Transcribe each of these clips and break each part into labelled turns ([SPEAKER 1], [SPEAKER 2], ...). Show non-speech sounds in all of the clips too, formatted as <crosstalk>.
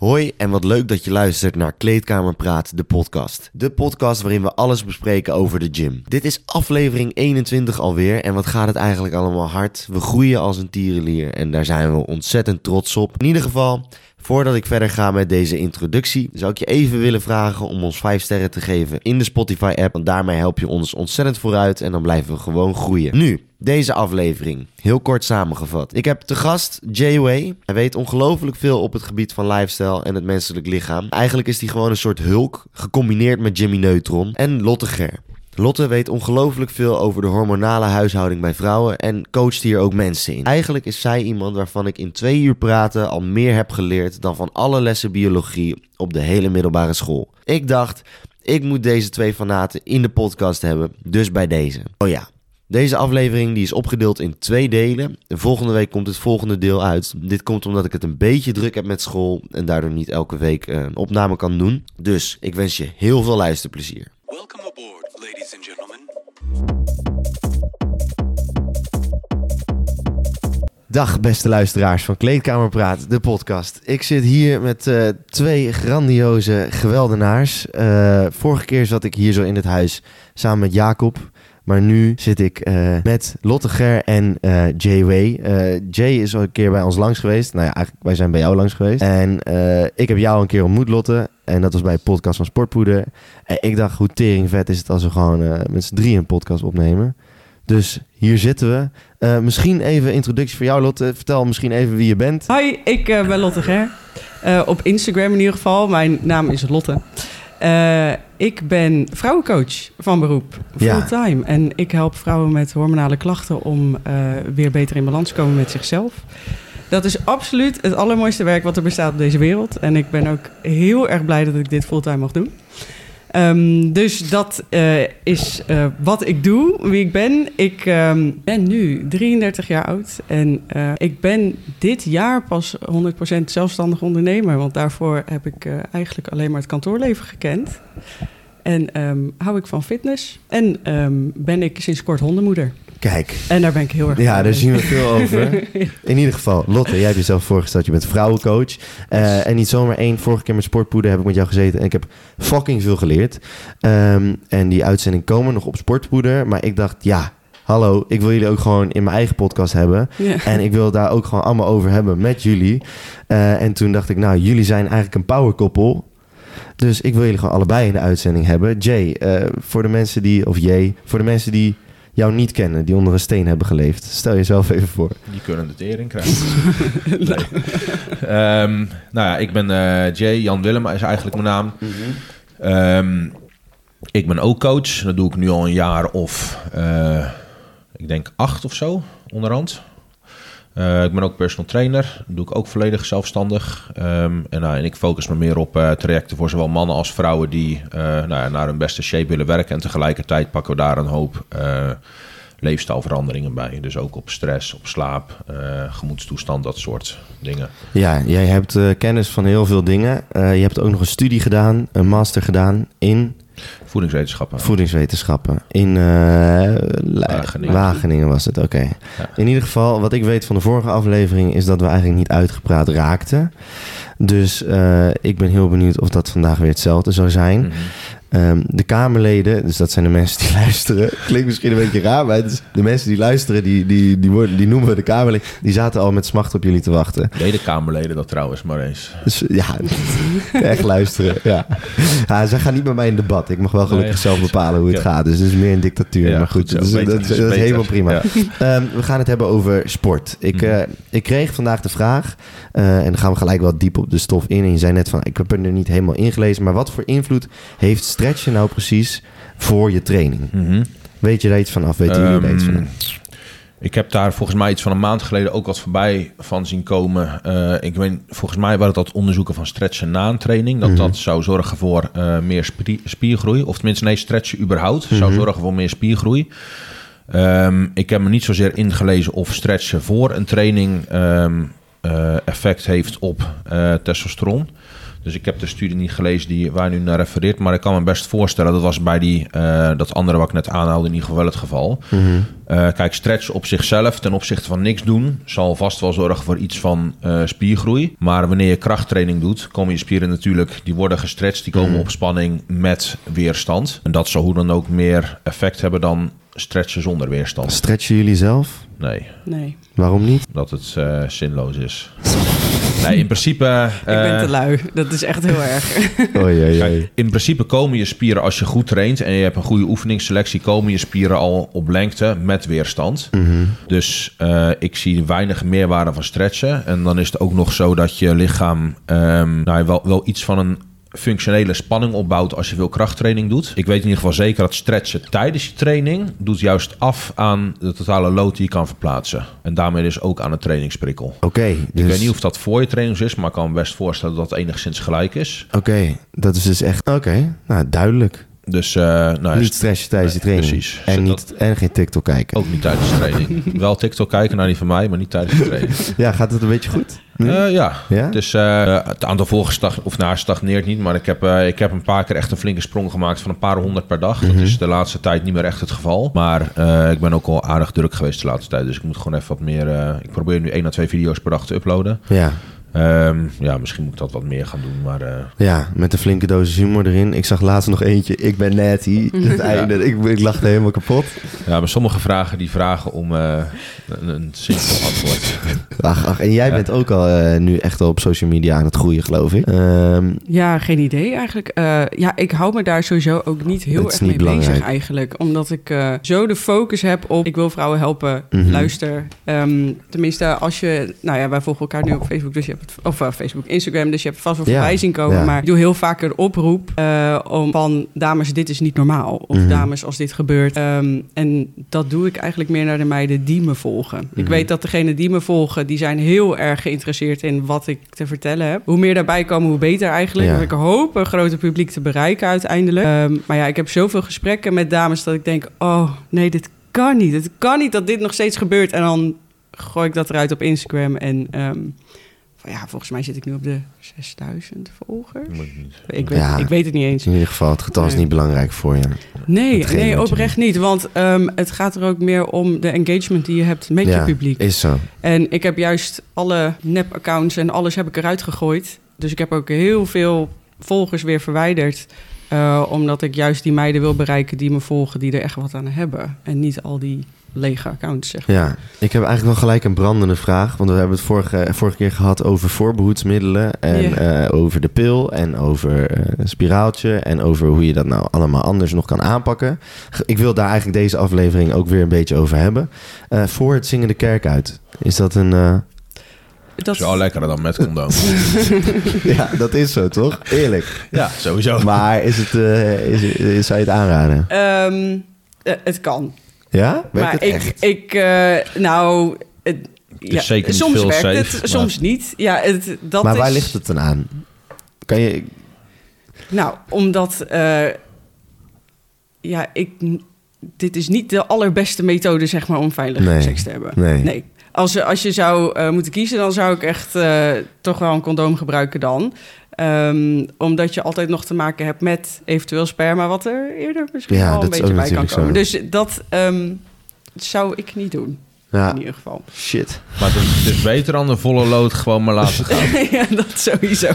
[SPEAKER 1] Hoi en wat leuk dat je luistert naar Kleedkamer Praat, de podcast. De podcast waarin we alles bespreken over de gym. Dit is aflevering 21 alweer en wat gaat het eigenlijk allemaal hard. We groeien als een tierenlier en daar zijn we ontzettend trots op. In ieder geval, voordat ik verder ga met deze introductie, zou ik je even willen vragen om ons 5 sterren te geven in de Spotify app. Want daarmee help je ons ontzettend vooruit en dan blijven we gewoon groeien. Nu, deze aflevering. Heel kort samengevat. Ik heb te gast Jay Way. Hij weet ongelooflijk veel op het gebied van lifestyle en het menselijk lichaam. Eigenlijk is hij gewoon een soort hulk, gecombineerd met Jimmy Neutron en Lotte Ger. Lotte weet ongelooflijk veel over de hormonale huishouding bij vrouwen en coacht hier ook mensen in. Eigenlijk is zij iemand waarvan ik in twee uur praten al meer heb geleerd dan van alle lessen biologie op de hele middelbare school. Ik dacht, ik moet deze twee fanaten in de podcast hebben, dus bij deze. Oh ja, deze aflevering die is opgedeeld in twee delen. De volgende week komt het volgende deel uit. Dit komt omdat ik het een beetje druk heb met school en daardoor niet elke week eh, een opname kan doen. Dus ik wens je heel veel luisterplezier.
[SPEAKER 2] Welcome aboard, ladies.
[SPEAKER 1] Dag beste luisteraars van Kleedkamerpraat, de podcast. Ik zit hier met eh, twee grandioze geweldenaars. Eh, vorige keer zat ik hier zo in het huis samen met Jacob. Maar nu zit ik eh, met Lotte Ger en eh, Jay Way. Eh, Jay is al een keer bij ons langs geweest. Nou ja, eigenlijk wij zijn bij jou langs geweest. En ik heb jou een keer ontmoet, Lotte. En dat was bij de podcast van Sportpoeder. En ik dacht, hoe teringvet is het als we gewoon met z'n drieën een podcast opnemen. Dus hier zitten we. Misschien even introductie voor jou, Lotte. Vertel misschien even wie je bent.
[SPEAKER 3] Hoi, ik ben Lotte Ger. Op Instagram in ieder geval. Mijn naam is Lotte. Eh, ik ben vrouwencoach van beroep,
[SPEAKER 1] Ja.
[SPEAKER 3] fulltime. En ik help vrouwen met hormonale klachten om eh, weer beter in balans te komen met zichzelf. Dat is absoluut het allermooiste werk wat er bestaat op deze wereld. En ik ben ook heel erg blij dat ik dit fulltime mag doen. Ehm, dus dat eh, is eh, wat ik doe, wie ik ben. Ik ehm, ben nu 33 jaar oud en eh, ik ben dit jaar pas 100% zelfstandig ondernemer. Want daarvoor heb ik eigenlijk alleen maar het kantoorleven gekend. En ehm, hou ik van fitness en ben ik sinds kort hondenmoeder.
[SPEAKER 1] Kijk,
[SPEAKER 3] En daar ben ik heel erg
[SPEAKER 1] ja, daar zien we veel over. <laughs> In ieder geval, Lotte, jij hebt jezelf voorgesteld. Je bent vrouwencoach. Eh, en niet zomaar één. Vorige keer met Sportpoeder heb ik met jou gezeten. En ik heb fucking veel geleerd. Ehm, en die uitzending komen nog op Sportpoeder. Maar ik dacht, ja, hallo. Ik wil jullie ook gewoon in mijn eigen podcast hebben. En ik wil daar ook gewoon allemaal over hebben met jullie. Eh, en toen dacht ik, nou, jullie zijn eigenlijk een powerkoppel. Dus ik wil jullie gewoon allebei in de uitzending hebben. Jay, eh, voor de mensen die, of Jay, voor de mensen die jou niet kennen, die onder een steen hebben geleefd. Stel jezelf even voor.
[SPEAKER 4] Die kunnen de tering krijgen. <laughs> nee. Ehm, nou ja, ik ben eh, Jay, Jan Willem is eigenlijk mijn naam. Ehm, ik ben ook coach. Dat doe ik nu al een jaar of, eh, ik denk acht of zo, onderhand. Eh, ik ben ook personal trainer. Doe ik ook volledig zelfstandig. Ehm, en, nou, en ik focus me meer op eh, trajecten voor zowel mannen als vrouwen die eh, nou, ja, naar hun beste shape willen werken. En tegelijkertijd pakken we daar een hoop leefstijlveranderingen bij. Dus ook op stress, op slaap, gemoedstoestand, dat soort dingen.
[SPEAKER 1] Ja, jij hebt kennis van heel veel dingen. Je hebt ook nog een studie gedaan, een master gedaan in
[SPEAKER 4] Voedingswetenschappen.
[SPEAKER 1] voedingswetenschappen. In eh,
[SPEAKER 4] Wageningen.
[SPEAKER 1] Wageningen was het, oké. In ieder geval, wat ik weet van de vorige aflevering is dat we eigenlijk niet uitgepraat raakten. Dus eh, ik ben heel benieuwd of dat vandaag weer hetzelfde zou zijn.
[SPEAKER 4] Mhm.
[SPEAKER 1] Ehm, de Kamerleden, dus dat zijn de mensen die <laughs> luisteren. Klinkt misschien een beetje raar, maar is de mensen die luisteren, die, die, die, worden, die noemen we de Kamerleden. Die zaten al met smacht op jullie te wachten.
[SPEAKER 4] Deden Kamerleden dat trouwens maar eens.
[SPEAKER 1] Dus ja, <laughs> echt luisteren. Ja. ja, zij gaan niet met mij in debat. Ik mag wel gelukkig
[SPEAKER 4] Nee.
[SPEAKER 1] zelf bepalen hoe het
[SPEAKER 4] Ja.
[SPEAKER 1] gaat. Dus het is meer een dictatuur.
[SPEAKER 4] Ja,
[SPEAKER 1] maar goed, dus,
[SPEAKER 4] Beter.
[SPEAKER 1] dat, dat is helemaal prima. Ehm, we gaan het hebben over sport. Ik,
[SPEAKER 4] Mhm.
[SPEAKER 1] eh, ik kreeg vandaag de vraag, eh, en dan gaan we gelijk wel diep op de stof in. En je zei net van, ik heb er niet helemaal ingelezen. Maar wat voor invloed heeft stretchen nou precies voor je training?
[SPEAKER 4] Mhm.
[SPEAKER 1] Weet je daar iets van af? Weten jullie daar iets van?
[SPEAKER 4] Ehm, Ik heb daar volgens mij iets van een maand geleden ook wat voorbij van zien komen. Eh, ik weet, volgens mij waren dat onderzoeken van stretchen na een training. Dat
[SPEAKER 1] Mhm.
[SPEAKER 4] dat zou zorgen voor eh, meer spiergroei. Of tenminste, nee, stretchen überhaupt
[SPEAKER 1] Mhm.
[SPEAKER 4] zou zorgen voor meer spiergroei. Ehm, ik heb me niet zozeer ingelezen of stretchen voor een training ehm, eh, effect heeft op testosteron. Dus ik heb de studie niet gelezen die, waar u naar refereert. Maar ik kan me best voorstellen, dat was bij die, eh, dat andere wat ik net aanhaalde in ieder geval wel het geval.
[SPEAKER 1] Mhm.
[SPEAKER 4] Eh, kijk, stretch op zichzelf ten opzichte van niks doen... zal vast wel zorgen voor iets van eh, spiergroei. Maar wanneer je krachttraining doet... komen je spieren natuurlijk, die worden gestretched... die komen op spanning met weerstand. En dat zal hoe dan ook meer effect hebben dan stretchen zonder weerstand.
[SPEAKER 1] Stretchen jullie zelf?
[SPEAKER 4] Nee,
[SPEAKER 3] Nee,
[SPEAKER 1] Waarom niet?
[SPEAKER 4] dat het eh, zinloos is. <laughs> Nee, in principe...
[SPEAKER 3] ik ben
[SPEAKER 4] eh,
[SPEAKER 3] te lui. Dat is echt heel erg. <laughs>
[SPEAKER 1] Oei.
[SPEAKER 4] in principe komen je spieren als je goed traint en je hebt een goede oefeningsselectie, komen je spieren al op lengte met weerstand.
[SPEAKER 1] Mhm.
[SPEAKER 4] Dus eh, ik zie weinig meerwaarde van stretchen. En dan is het ook nog zo dat je lichaam ehm, nou, wel, wel iets van een functionele spanning opbouwt als je veel krachttraining doet. Ik weet in ieder geval zeker dat stretchen tijdens je training doet juist af aan de totale load die je kan verplaatsen. En daarmee dus ook aan de trainingsprikkel.
[SPEAKER 1] Oké,
[SPEAKER 4] Ik
[SPEAKER 1] dus...
[SPEAKER 4] weet niet of dat voor je trainings is, maar ik kan me best voorstellen dat het enigszins gelijk is.
[SPEAKER 1] Oké, dat is dus echt... Oké, nou duidelijk.
[SPEAKER 4] Dus eh, nou,
[SPEAKER 1] niet stretchen tijdens
[SPEAKER 4] nee,
[SPEAKER 1] de training.
[SPEAKER 4] precies.
[SPEAKER 1] En, niet, en geen TikTok kijken.
[SPEAKER 4] Ook niet tijdens de training. <laughs> Wel TikTok kijken naar die van mij, maar niet tijdens de training.
[SPEAKER 1] Ja, gaat het een beetje goed?
[SPEAKER 4] Eh, ja.
[SPEAKER 1] Ja?
[SPEAKER 4] Dus het aantal volgers stag, of nou, stagneert niet. Maar ik heb, eh, ik heb een paar keer echt een flinke sprong gemaakt van een paar honderd per dag.
[SPEAKER 1] Mhm.
[SPEAKER 4] Dat is de laatste tijd niet meer echt het geval. Maar ik ben ook al aardig druk geweest de laatste tijd. Dus ik moet gewoon even wat meer... ik probeer nu één à twee video's per dag te uploaden.
[SPEAKER 1] ja.
[SPEAKER 4] Ehm, ja, misschien moet ik dat wat meer gaan doen. Maar eh,
[SPEAKER 1] Ja, met een flinke dosis humor erin. Ik zag laatst nog eentje. Ik ben Natty. <laughs> Het einde. Ik, ik lachte helemaal kapot.
[SPEAKER 4] ja, maar sommige vragen die vragen om eh, een, een simpel antwoord. <laughs>
[SPEAKER 1] Ach, ach, en jij
[SPEAKER 4] Ja.
[SPEAKER 1] bent ook al eh, nu echt al op social media aan het groeien, geloof ik. Ehm,
[SPEAKER 3] Ja, geen idee eigenlijk. Eh, ja, ik hou me daar sowieso ook niet heel erg
[SPEAKER 1] niet
[SPEAKER 3] mee
[SPEAKER 1] belangrijk.
[SPEAKER 3] bezig eigenlijk. Omdat ik eh, zo de focus heb op ik wil vrouwen helpen,
[SPEAKER 1] Mhm.
[SPEAKER 3] luister. Ehm, tenminste, als je... Nou ja, wij volgen elkaar nu op Facebook, dus je of eh, Facebook, Instagram, dus je hebt vast wel
[SPEAKER 1] Ja,
[SPEAKER 3] voorbij zien komen.
[SPEAKER 1] ja.
[SPEAKER 3] Maar ik doe heel vaak een oproep eh, om van dames, dit is niet normaal. Of
[SPEAKER 1] Mhm.
[SPEAKER 3] dames, als dit gebeurt. Ehm, en dat doe ik eigenlijk meer naar de meiden die me volgen. Ik
[SPEAKER 1] Mhm.
[SPEAKER 3] weet dat degenen die me volgen, die zijn heel erg geïnteresseerd in wat ik te vertellen heb. Hoe meer daarbij komen, hoe beter eigenlijk.
[SPEAKER 1] Ja.
[SPEAKER 3] Ik hoop een groter publiek te bereiken uiteindelijk. Ehm, maar ja, ik heb zoveel gesprekken met dames dat ik denk, oh nee, dit kan niet. Het kan niet dat dit nog steeds gebeurt. En dan gooi ik dat eruit op Instagram en... ehm, van ja, volgens mij zit ik nu op de 6000 volgers. Ik weet,
[SPEAKER 1] Ja.
[SPEAKER 3] ik weet het niet eens.
[SPEAKER 1] in ieder geval, het getal is
[SPEAKER 3] Nee.
[SPEAKER 1] niet belangrijk voor je.
[SPEAKER 3] Nee, nee oprecht niet. Want ehm, het gaat er ook meer om de engagement die je hebt met
[SPEAKER 1] ja,
[SPEAKER 3] je publiek.
[SPEAKER 1] is zo.
[SPEAKER 3] En ik heb juist alle nep-accounts en alles heb ik eruit gegooid. Dus ik heb ook heel veel volgers weer verwijderd. eh, omdat ik juist die meiden wil bereiken die me volgen, die er echt wat aan hebben. En niet al die lege accounts, zeg maar.
[SPEAKER 1] Ja, ik heb eigenlijk wel gelijk een brandende vraag. Want we hebben het vorige, vorige keer gehad over voorbehoedsmiddelen. En eh, over de pil. En over eh, een spiraaltje. En over hoe je dat nou allemaal anders nog kan aanpakken. Ik wil daar eigenlijk deze aflevering ook weer een beetje over hebben. Eh, voor het zingen de kerk uit. Is dat een... eh,
[SPEAKER 3] Dat,
[SPEAKER 4] Is wel lekkerder dan met condoom. <laughs>
[SPEAKER 1] ja, dat is zo, toch? Eerlijk.
[SPEAKER 4] ja, sowieso.
[SPEAKER 1] Maar is het, eh, is, is- zou je het aanraden?
[SPEAKER 3] Ehm, eh, het kan.
[SPEAKER 1] Ja? Werkt
[SPEAKER 3] maar
[SPEAKER 1] het
[SPEAKER 3] ik,
[SPEAKER 1] echt?
[SPEAKER 3] ik eh, nou... Het, ja,
[SPEAKER 4] zeker
[SPEAKER 3] soms
[SPEAKER 4] veel
[SPEAKER 3] werkt
[SPEAKER 4] safe,
[SPEAKER 3] het,
[SPEAKER 4] maar-
[SPEAKER 3] soms niet. Ja, het, dat
[SPEAKER 1] maar
[SPEAKER 3] is,
[SPEAKER 1] waar ligt het dan aan? Kan je...
[SPEAKER 3] Nou, omdat... eh, ja, ik... Dit is niet de allerbeste methode, zeg maar, om veilig
[SPEAKER 1] Nee,
[SPEAKER 3] seks te hebben.
[SPEAKER 1] nee.
[SPEAKER 3] Nee. Als, als je zou eh, moeten kiezen, dan zou ik echt eh, toch wel een condoom gebruiken dan. Ehm, omdat je altijd nog te maken hebt met eventueel sperma... wat er eerder misschien
[SPEAKER 1] Ja,
[SPEAKER 3] wel een beetje bij kan komen.
[SPEAKER 1] zo.
[SPEAKER 3] Dus dat ehm, zou ik niet doen,
[SPEAKER 1] Ja,
[SPEAKER 3] in ieder geval.
[SPEAKER 1] shit.
[SPEAKER 4] Maar het is, het is beter dan de volle lood gewoon maar laten gaan. <laughs>
[SPEAKER 3] ja, dat sowieso.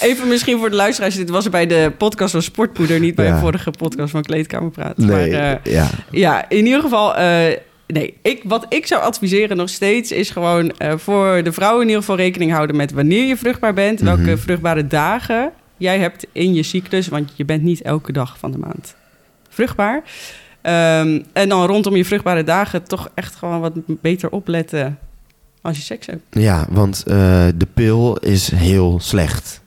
[SPEAKER 3] Even misschien voor de luisteraars. Dit was bij de podcast van Sportpoeder, niet bij
[SPEAKER 1] Ja.
[SPEAKER 3] de vorige podcast van Kleedkamerpraat.
[SPEAKER 1] Nee,
[SPEAKER 3] Maar, eh,
[SPEAKER 1] ja.
[SPEAKER 3] ja, in ieder geval... eh, nee, ik, wat ik zou adviseren nog steeds... is gewoon eh, voor de vrouwen in ieder geval rekening houden... met wanneer je vruchtbaar bent. Welke
[SPEAKER 1] Mhm.
[SPEAKER 3] vruchtbare dagen jij hebt in je cyclus. Want je bent niet elke dag van de maand vruchtbaar. Ehm, en dan rondom je vruchtbare dagen... toch echt gewoon wat beter opletten... als je seks hebt.
[SPEAKER 1] Ja, want eh, de pil is heel slecht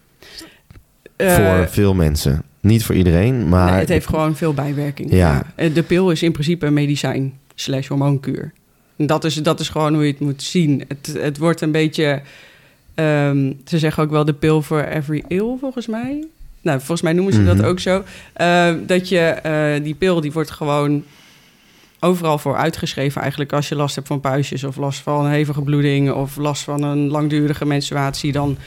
[SPEAKER 3] Eh,
[SPEAKER 1] voor veel mensen. Niet voor iedereen, maar...
[SPEAKER 3] Nee, het heeft gewoon veel bijwerkingen.
[SPEAKER 1] Ja.
[SPEAKER 3] Ja. De pil is in principe een medicijn slash hormoonkuur. Dat is, dat is gewoon hoe je het moet zien. Het, het wordt een beetje... ehm, ze zeggen ook wel de pil for every ill, volgens mij. Nou, volgens mij noemen ze
[SPEAKER 1] Mhm.
[SPEAKER 3] dat ook zo. Eh, dat je, eh, die pil, die wordt gewoon overal voor uitgeschreven eigenlijk. Als je last hebt van puistjes of last van een hevige bloeding... of last van een langdurige menstruatie... dan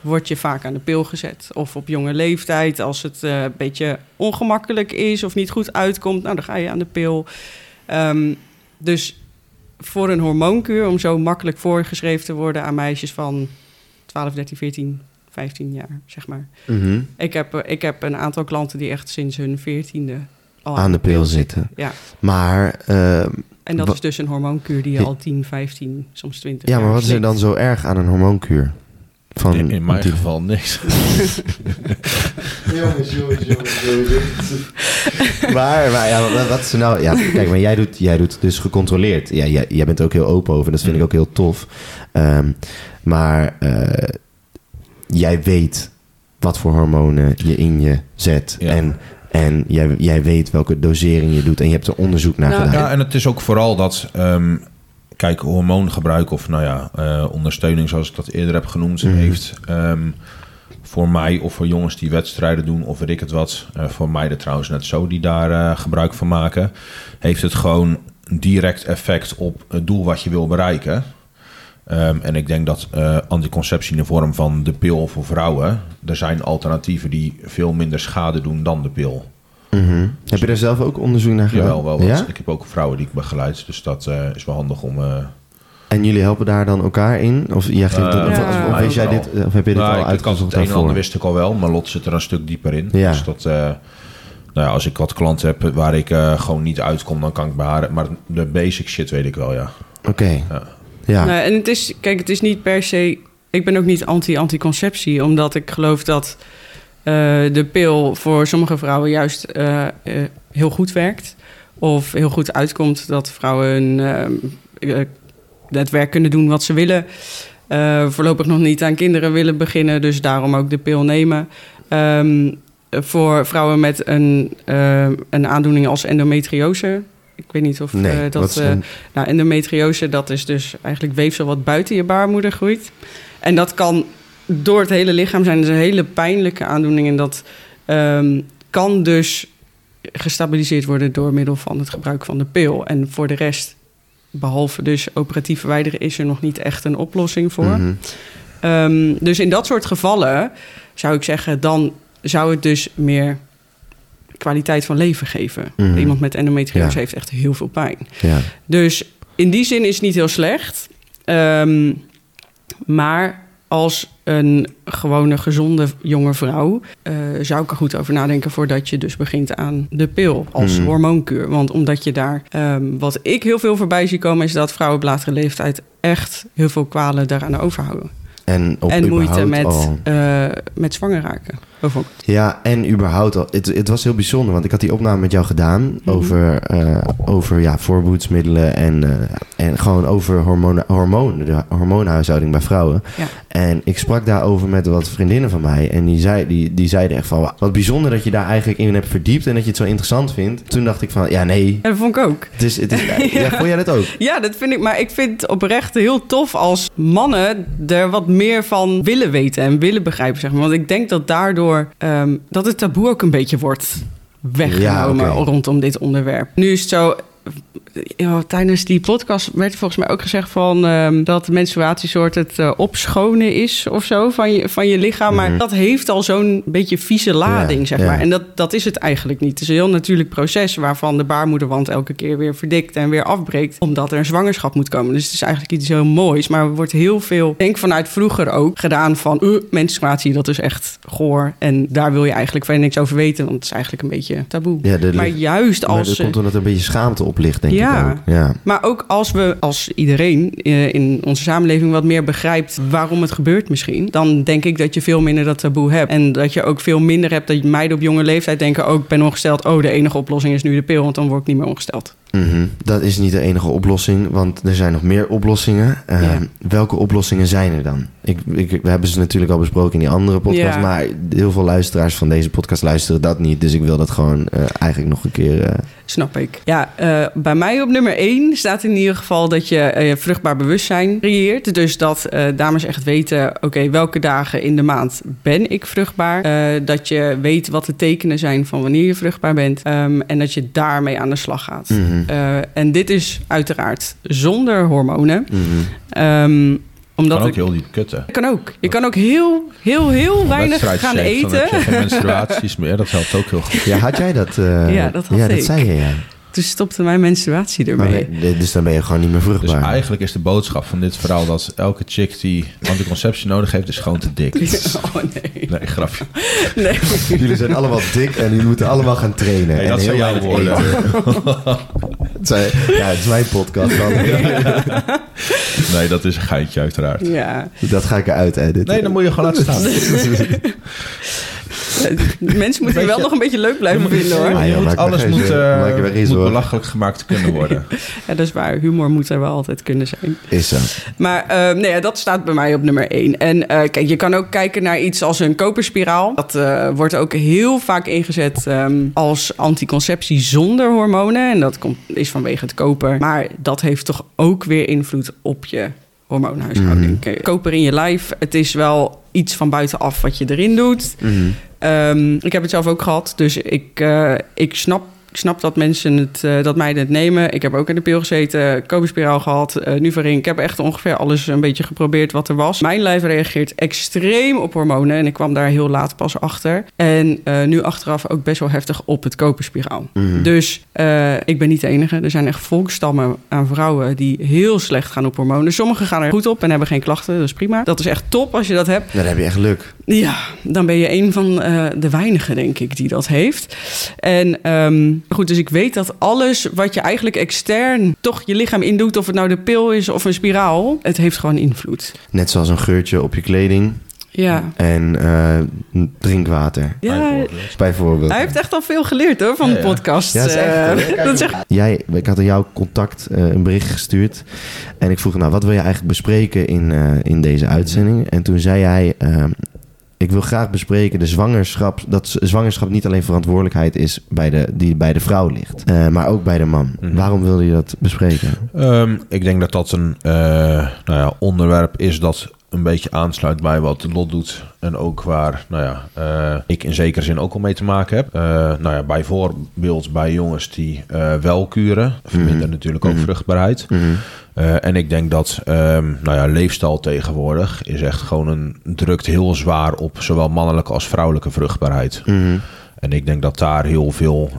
[SPEAKER 3] word je vaak aan de pil gezet. Of op jonge leeftijd, als het eh, een beetje ongemakkelijk is of niet goed uitkomt, nou dan ga je aan de pil. Ehm, dus voor een hormoonkuur, om zo makkelijk voorgeschreven te worden aan meisjes van 12, 13, 14, 15 jaar, zeg maar.
[SPEAKER 1] Mhm.
[SPEAKER 3] Ik heb, eh, ik heb een aantal klanten die echt sinds hun 14e al
[SPEAKER 1] Aan de pil zitten.
[SPEAKER 3] Ja,
[SPEAKER 1] Maar, ehm,
[SPEAKER 3] en dat is dus een hormoonkuur die je al 10, 15, soms 20
[SPEAKER 1] ja, maar wat is er dan zo erg aan een hormoonkuur? Van
[SPEAKER 4] In, in mijn
[SPEAKER 1] die-
[SPEAKER 4] geval niks. <laughs>
[SPEAKER 1] Jongens, jongens, jongens, jongens. maar, maar ja, wat, is er nou... Ja, kijk, maar jij doet, jij doet dus gecontroleerd. Ja, jij, jij bent er ook heel open over. Dat vind ik ook heel tof. Ehm, maar eh, jij weet wat voor hormonen je in je zet.
[SPEAKER 4] Ja.
[SPEAKER 1] En, en jij, jij weet welke dosering je doet. En je hebt er onderzoek naar
[SPEAKER 3] Nou,
[SPEAKER 1] gedaan.
[SPEAKER 4] Ja, en het is ook vooral dat, ehm, kijk, hormoongebruik of nou ja, eh, ondersteuning, zoals ik dat eerder heb genoemd,
[SPEAKER 1] Mhm.
[SPEAKER 4] heeft ehm, voor mij of voor jongens die wedstrijden doen of weet ik het wat, eh, voor meiden trouwens net zo die daar eh, gebruik van maken, heeft het gewoon direct effect op het doel wat je wil bereiken. Ehm, en ik denk dat anticonceptie in de vorm van de pil voor vrouwen, er zijn alternatieven die veel minder schade doen dan de pil.
[SPEAKER 1] Mhm. Heb je daar zelf ook onderzoek naar gedaan?
[SPEAKER 4] Jawel, wel wat.
[SPEAKER 1] Ja?
[SPEAKER 4] Ik heb ook vrouwen die ik begeleid, dus dat eh, is wel handig om... eh,
[SPEAKER 1] En jullie helpen daar dan elkaar in? Of, jij geeft
[SPEAKER 4] Eh,
[SPEAKER 1] of,
[SPEAKER 3] Ja.
[SPEAKER 1] of, of weet jij dit, of heb je dit
[SPEAKER 4] nou,
[SPEAKER 1] al
[SPEAKER 4] ik-
[SPEAKER 1] uitgezocht
[SPEAKER 4] Het een en ander wist ik al wel, maar Lot zit er een stuk dieper in.
[SPEAKER 1] Ja.
[SPEAKER 4] Dus dat, eh, nou ja, als ik wat klanten heb waar ik eh, gewoon niet uitkom, dan kan ik bij haar... Maar de basic shit weet ik wel, ja.
[SPEAKER 1] Oké,
[SPEAKER 4] Ja.
[SPEAKER 1] ja.
[SPEAKER 3] Nou, en het is, kijk, het is niet per se. Ik ben ook niet anti-anticonceptie, omdat ik geloof dat de pil voor sommige vrouwen juist eh, eh, heel goed werkt. Of heel goed uitkomt dat vrouwen eh, eh, het werk kunnen doen wat ze willen. Eh, voorlopig nog niet aan kinderen willen beginnen, dus daarom ook de pil nemen. Ehm, voor vrouwen met een, eh, een aandoening als endometriose. Ik weet niet of
[SPEAKER 1] nee,
[SPEAKER 3] eh,
[SPEAKER 1] wat
[SPEAKER 3] dat.
[SPEAKER 1] is
[SPEAKER 3] eh,
[SPEAKER 1] een-
[SPEAKER 3] nou, endometriose, dat is dus eigenlijk weefsel wat buiten je baarmoeder groeit. En dat kan door het hele lichaam zijn. Is een hele pijnlijke aandoening. En dat ehm, kan dus gestabiliseerd worden door middel van het gebruik van de pil. En voor de rest, behalve dus operatief verwijderen, is er nog niet echt een oplossing voor.
[SPEAKER 1] Mhm.
[SPEAKER 3] Ehm, dus in dat soort gevallen zou ik zeggen, dan zou het dus meer kwaliteit van leven geven.
[SPEAKER 1] Mhm.
[SPEAKER 3] Iemand met endometriose
[SPEAKER 1] Ja.
[SPEAKER 3] heeft echt heel veel pijn.
[SPEAKER 1] Ja.
[SPEAKER 3] Dus in die zin is het niet heel slecht. Ehm, maar als een gewone, gezonde jonge vrouw... eh, zou ik er goed over nadenken voordat je dus begint aan de pil als
[SPEAKER 1] Mhm.
[SPEAKER 3] hormoonkuur. Want omdat je daar... ehm, wat ik heel veel voorbij zie komen... is dat vrouwen op latere leeftijd echt heel veel kwalen daaraan overhouden.
[SPEAKER 1] En,
[SPEAKER 3] moeite met,
[SPEAKER 1] al-
[SPEAKER 3] eh, met zwanger raken, bijvoorbeeld.
[SPEAKER 1] Ja, en überhaupt al. Het, het was heel bijzonder, want ik had die opname met jou gedaan
[SPEAKER 3] Mhm.
[SPEAKER 1] over, eh, over ja, voorboedsmiddelen en, eh, en gewoon over hormonen, hormonen, de hormoonhuishouding bij vrouwen.
[SPEAKER 3] Ja.
[SPEAKER 1] En ik sprak daarover met wat vriendinnen van mij en die, zei, die, die zeiden echt van, "Wauw, wat bijzonder dat je daar eigenlijk in hebt verdiept en dat je het zo interessant vindt. Toen dacht ik van, ja nee,
[SPEAKER 3] En dat vond ik ook.
[SPEAKER 1] het is, het is, <laughs> ja. vond jij dat ook?
[SPEAKER 3] Ja, dat vind ik. Maar ik vind het oprecht heel tof als mannen er wat meer van willen weten en willen begrijpen. Zeg maar. Want ik denk dat daardoor ehm, dat het taboe ook een beetje wordt weggenomen
[SPEAKER 1] Ja,
[SPEAKER 3] rondom dit onderwerp. Nu is het zo. Ja, tijdens die podcast werd volgens mij ook gezegd van ehm, dat de menstruatiesoort het eh, opschonen is of zo van je, van je lichaam. Maar
[SPEAKER 1] Mhm.
[SPEAKER 3] dat heeft al zo'n beetje vieze lading,
[SPEAKER 1] Ja,
[SPEAKER 3] zeg
[SPEAKER 1] ja.
[SPEAKER 3] maar. En dat, dat is het eigenlijk niet. Het is een heel natuurlijk proces waarvan de baarmoederwand elke keer weer verdikt en weer afbreekt. Omdat er een zwangerschap moet komen. Dus het is eigenlijk iets heel moois. Maar er wordt heel veel, ik denk vanuit vroeger ook, gedaan van uh, menstruatie, dat is echt goor. En daar wil je eigenlijk verder niks over weten, want het is eigenlijk een beetje taboe.
[SPEAKER 1] Ja, de,
[SPEAKER 3] maar juist
[SPEAKER 1] maar
[SPEAKER 3] als...
[SPEAKER 1] dat
[SPEAKER 3] ze-
[SPEAKER 1] komt omdat er een beetje schaamte op ligt, denk
[SPEAKER 3] Ja.
[SPEAKER 1] ook.
[SPEAKER 3] Maar ook als we, als iedereen eh, in onze samenleving wat meer begrijpt waarom het gebeurt misschien, dan denk ik dat je veel minder dat taboe hebt. En dat je ook veel minder hebt dat meiden op jonge leeftijd denken, oh ik ben ongesteld, oh de enige oplossing is nu de pil, want dan word ik niet meer ongesteld.
[SPEAKER 1] Mhm. Dat is niet de enige oplossing, want er zijn nog meer oplossingen. Eh,
[SPEAKER 3] Ja.
[SPEAKER 1] Welke oplossingen zijn er dan? Ik, ik, we hebben ze natuurlijk al besproken in die andere podcast,
[SPEAKER 3] Ja.
[SPEAKER 1] maar heel veel luisteraars van deze podcast luisteren dat niet. Dus ik wil dat gewoon eh, eigenlijk nog een keer. eh,
[SPEAKER 3] Snap ik. Ja, bij mij op nummer 1 staat in ieder geval dat je vruchtbaar bewustzijn creëert. Dus dat dames echt weten, oké, welke dagen in de maand ben ik vruchtbaar? Dat je weet wat de tekenen zijn van wanneer je vruchtbaar bent. Ehm, en dat je daarmee aan de slag gaat. Eh, en dit is uiteraard zonder hormonen. Ehm, Omdat
[SPEAKER 4] kan ook
[SPEAKER 3] ik,
[SPEAKER 4] heel diep kutten.
[SPEAKER 3] kan ook. Je kan ook heel, heel, heel weinig gaan
[SPEAKER 4] Wedstrijdshape, Dan heb
[SPEAKER 3] eten.
[SPEAKER 4] je geen <laughs> menstruaties meer. Dat helpt ook heel goed.
[SPEAKER 1] Ja, had jij dat? eh,
[SPEAKER 3] Ja, dat had
[SPEAKER 1] ja, dat
[SPEAKER 3] ik.
[SPEAKER 1] zei je, ja.
[SPEAKER 3] Toen stopte mijn menstruatie ermee.
[SPEAKER 1] Nee, dus dan ben je gewoon niet meer
[SPEAKER 4] Dus
[SPEAKER 1] vruchtbaar.
[SPEAKER 4] eigenlijk is de boodschap van dit verhaal dat elke chick die anticonceptie nodig heeft, is gewoon te dik. <laughs>
[SPEAKER 3] Oh nee.
[SPEAKER 4] Nee, grapje.
[SPEAKER 3] nee. <laughs>
[SPEAKER 1] Jullie zijn allemaal dik en jullie moeten allemaal gaan trainen.
[SPEAKER 4] Nee,
[SPEAKER 1] En
[SPEAKER 4] dat zijn
[SPEAKER 1] heel
[SPEAKER 4] jouw woorden. <laughs>
[SPEAKER 1] ja, het is mijn podcast. dan.
[SPEAKER 4] Nee, dat is een geintje uiteraard.
[SPEAKER 3] Ja.
[SPEAKER 1] Dat ga ik eruit editen.
[SPEAKER 4] Nee, dan moet je gewoon laten staan. <laughs>
[SPEAKER 3] Mensen moeten je wel nog een beetje leuk blijven vinden hoor.
[SPEAKER 4] Moet- alles moet, eh, belachelijk gemaakt kunnen worden. <laughs>
[SPEAKER 3] Ja, dat is waar. Humor moet er wel altijd kunnen zijn.
[SPEAKER 1] Is zo.
[SPEAKER 3] Maar eh, nee, ja, dat staat bij mij op nummer 1. En eh, kijk, je kan ook kijken naar iets als een koperspiraal. Dat eh, wordt ook heel vaak ingezet ehm, als anticonceptie zonder hormonen. En dat komt, is vanwege het koper. Maar dat heeft toch ook weer invloed op je hormoonhuishouding. Kijk, Koper in je lijf, het is wel iets van buitenaf wat je erin doet.
[SPEAKER 1] Mhm.
[SPEAKER 3] Ehm, ik heb het zelf ook gehad, dus ik, eh, ik snap. Ik snap dat mensen het, eh, dat meiden het nemen. Ik heb ook in de pil gezeten, koperspiraal gehad, uh, Nuvaring. Ik heb echt ongeveer alles een beetje geprobeerd wat er was. Mijn lijf reageert extreem op hormonen en ik kwam daar heel laat pas achter. En eh, nu achteraf ook best wel heftig op het koperspiraal.
[SPEAKER 1] Mhm.
[SPEAKER 3] Dus eh, ik ben niet de enige. Er zijn echt volkstammen aan vrouwen die heel slecht gaan op hormonen. Sommigen gaan er goed op en hebben geen klachten, dat is prima. Dat is echt top als je dat hebt.
[SPEAKER 1] Dan heb je echt luk.
[SPEAKER 3] Ja, dan ben je een van eh, de weinigen, denk ik, die dat heeft. En ehm, goed, dus ik weet dat alles wat je eigenlijk extern toch je lichaam indoet, of het nou de pil is of een spiraal, het heeft gewoon invloed.
[SPEAKER 1] Net zoals een geurtje op je kleding
[SPEAKER 3] Ja.
[SPEAKER 1] en eh, drinkwater,
[SPEAKER 3] Ja,
[SPEAKER 4] Bijvoorbeeld.
[SPEAKER 1] bijvoorbeeld.
[SPEAKER 3] hij heeft echt al veel geleerd hoor van
[SPEAKER 4] Ja,
[SPEAKER 3] de podcast.
[SPEAKER 1] Ja, dat is echt,
[SPEAKER 3] Eh, <laughs> dat is echt
[SPEAKER 1] Jij, ik had aan jou contact eh, een bericht gestuurd. En ik vroeg, nou, wat wil je eigenlijk bespreken in, eh, in deze uitzending? En toen zei hij, ehm, ik wil graag bespreken de zwangerschap. Dat zwangerschap niet alleen verantwoordelijkheid is bij de, die bij de vrouw ligt, eh, maar ook bij de man.
[SPEAKER 4] Mhm.
[SPEAKER 1] Waarom wilde je dat bespreken?
[SPEAKER 4] Ehm, ik denk dat dat een eh, nou ja, onderwerp is dat een beetje aansluit bij wat Lot doet. En ook waar nou ja, eh, ik in zekere zin ook al mee te maken heb. Eh, nou ja, bijvoorbeeld bij jongens die eh, wel kuren. Verminderen
[SPEAKER 1] Mhm.
[SPEAKER 4] natuurlijk ook
[SPEAKER 1] Mhm.
[SPEAKER 4] vruchtbaarheid.
[SPEAKER 1] Mhm.
[SPEAKER 4] En ik denk dat ehm, nou ja, leefstijl tegenwoordig is echt gewoon een drukt heel zwaar op zowel mannelijke als vrouwelijke vruchtbaarheid. En ik denk dat daar heel veel,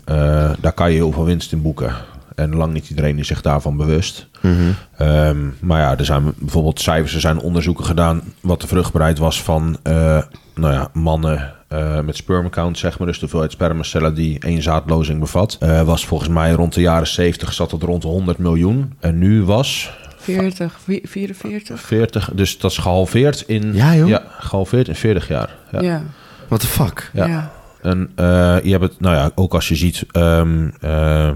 [SPEAKER 4] daar kan je heel veel winst in boeken. En lang niet iedereen is zich daarvan bewust.
[SPEAKER 1] Mhm.
[SPEAKER 4] Ehm, maar ja, er zijn bijvoorbeeld cijfers, er zijn onderzoeken gedaan wat de vruchtbaarheid was van eh, nou ja, mannen eh, met sperm count, zeg maar. Dus de hoeveelheid spermacellen die één zaadlozing bevat. eh, was volgens mij rond de jaren 70 zat het rond de 100 miljoen. En nu was
[SPEAKER 3] 40, vi- 44.
[SPEAKER 4] 40, dus dat is gehalveerd in,
[SPEAKER 1] Ja, joh.
[SPEAKER 4] ja, gehalveerd in 40 jaar. Ja.
[SPEAKER 3] Ja.
[SPEAKER 1] What the fuck?
[SPEAKER 4] Ja.
[SPEAKER 3] ja.
[SPEAKER 4] En eh, je hebt het, nou ja, ook als je ziet, ehm, ehm,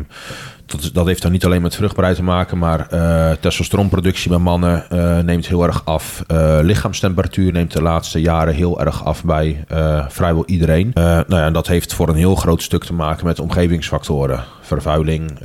[SPEAKER 4] dat, dat heeft dan niet alleen met vruchtbaarheid te maken, maar eh testosteronproductie bij mannen eh, neemt heel erg af. Eh, lichaamstemperatuur neemt de laatste jaren heel erg af bij vrijwel iedereen. Nou ja, en dat heeft voor een heel groot stuk te maken met omgevingsfactoren. Vervuiling,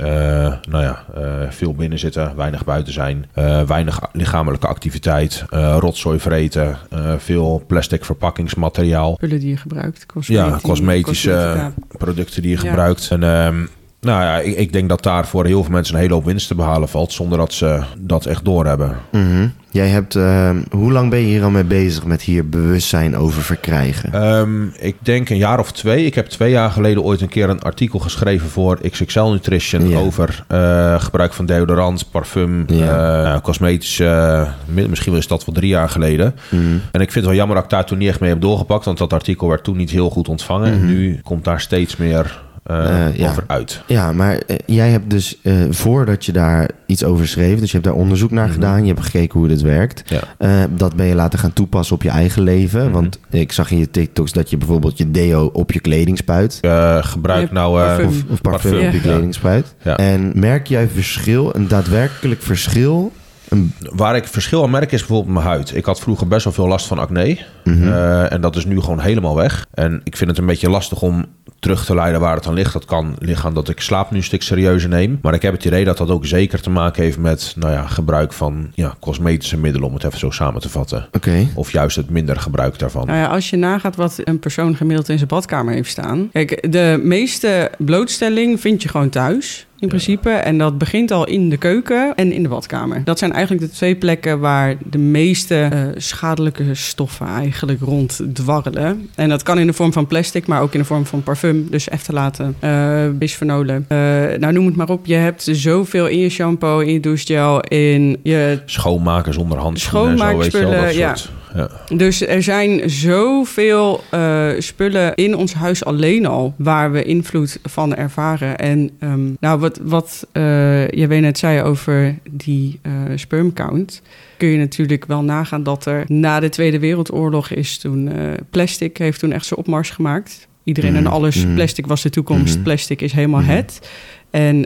[SPEAKER 4] nou ja, veel binnen zitten, weinig buiten zijn, weinig lichamelijke activiteit, rotzooi vreten, veel plastic verpakkingsmateriaal.
[SPEAKER 3] Spullen die je gebruikt.
[SPEAKER 4] Ja,
[SPEAKER 3] cosmeti-
[SPEAKER 4] cosmetische producten die je
[SPEAKER 3] Ja.
[SPEAKER 4] gebruikt. En ehm, nou ja, ik, ik denk dat daar voor heel veel mensen een hele hoop winst te behalen valt, zonder dat ze dat echt doorhebben.
[SPEAKER 1] Mhm. Jij hebt, ehm, hoe lang ben je hier al mee bezig met hier bewustzijn over verkrijgen?
[SPEAKER 4] Ehm, ik denk een jaar of twee. Ik heb twee jaar geleden ooit een keer een artikel geschreven voor XXL Nutrition over eh, gebruik van deodorant, parfum, eh, cosmetische. mi- misschien is dat wel drie jaar geleden.
[SPEAKER 1] Mhm.
[SPEAKER 4] En ik vind het wel jammer dat ik daar toen niet echt mee heb doorgepakt, want dat artikel werd toen niet heel goed ontvangen. En nu komt daar steeds meer eh,
[SPEAKER 1] Eh, ja.
[SPEAKER 4] over uit.
[SPEAKER 1] Ja, maar eh, jij hebt dus eh, voordat je daar iets over schreef, dus je hebt daar onderzoek naar
[SPEAKER 4] Mhm.
[SPEAKER 1] gedaan, je hebt gekeken hoe dit werkt.
[SPEAKER 4] Ja.
[SPEAKER 1] Eh, dat ben je laten gaan toepassen op je eigen leven.
[SPEAKER 4] Mhm.
[SPEAKER 1] Want ik zag in je TikToks dat je bijvoorbeeld je deo op je kleding spuit.
[SPEAKER 4] Eh, gebruik nou... eh,
[SPEAKER 3] parfum.
[SPEAKER 1] Of, of parfum,
[SPEAKER 4] Parfum,
[SPEAKER 1] op je
[SPEAKER 4] ja.
[SPEAKER 1] kleding spuit.
[SPEAKER 4] Ja.
[SPEAKER 1] En merk jij verschil, een daadwerkelijk verschil? Een,
[SPEAKER 4] Waar ik verschil aan merk is bijvoorbeeld mijn huid. Ik had vroeger best wel veel last van acne.
[SPEAKER 1] Mhm.
[SPEAKER 4] Eh, en dat is nu gewoon helemaal weg. En ik vind het een beetje lastig om terug te leiden waar het aan ligt. Dat kan liggen aan dat ik slaap nu een stuk serieuzer neem. Maar ik heb het idee dat dat ook zeker te maken heeft met nou ja, gebruik van ja, cosmetische middelen, om het even zo samen te vatten.
[SPEAKER 1] Oké.
[SPEAKER 4] Of juist het minder gebruik daarvan.
[SPEAKER 3] Nou ja, als je nagaat wat een persoon gemiddeld in zijn badkamer heeft staan. Kijk, de meeste blootstelling vind je gewoon thuis. In principe. En dat begint al in de keuken en in de badkamer. Dat zijn eigenlijk de twee plekken waar de meeste eh, schadelijke stoffen eigenlijk rond dwarrelen. En dat kan in de vorm van plastic, maar ook in de vorm van parfum. Dus eftalaten, eh bisfenolen. Eh, nou, noem het maar op. Je hebt zoveel in je shampoo, in je douchegel, in je
[SPEAKER 4] Schoonmaken zonder handschoenen en zo, weet je wel. Dat
[SPEAKER 3] ja.
[SPEAKER 4] Ja.
[SPEAKER 3] Dus er zijn zoveel eh, spullen in ons huis alleen al waar we invloed van ervaren. En ehm, nou, wat, wat eh jij net zei over die eh sperm count. Kun je natuurlijk wel nagaan dat er na de Tweede Wereldoorlog is toen plastic heeft toen echt zijn opmars gemaakt. Iedereen en
[SPEAKER 1] Mhm,
[SPEAKER 3] alles,
[SPEAKER 1] mhm.
[SPEAKER 3] plastic was de toekomst,
[SPEAKER 1] Mhm.
[SPEAKER 3] plastic is helemaal het. En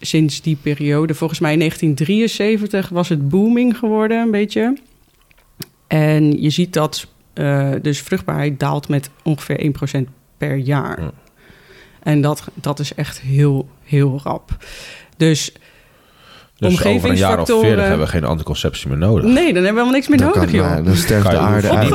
[SPEAKER 3] sinds die periode, volgens mij in 1973, was het booming geworden een beetje. En je ziet dat eh, dus vruchtbaarheid daalt met ongeveer 1% per jaar.
[SPEAKER 4] Ja.
[SPEAKER 3] En dat, dat is echt heel, heel rap. Dus
[SPEAKER 4] Dus over een jaar of
[SPEAKER 3] Omgevingsfactoren.
[SPEAKER 4] 40 hebben we geen anticonceptie meer nodig.
[SPEAKER 3] nee, dan hebben we helemaal niks meer
[SPEAKER 1] Dan,
[SPEAKER 3] nodig,
[SPEAKER 1] kan,
[SPEAKER 3] joh.
[SPEAKER 1] maar, dan sterft de aarde uit.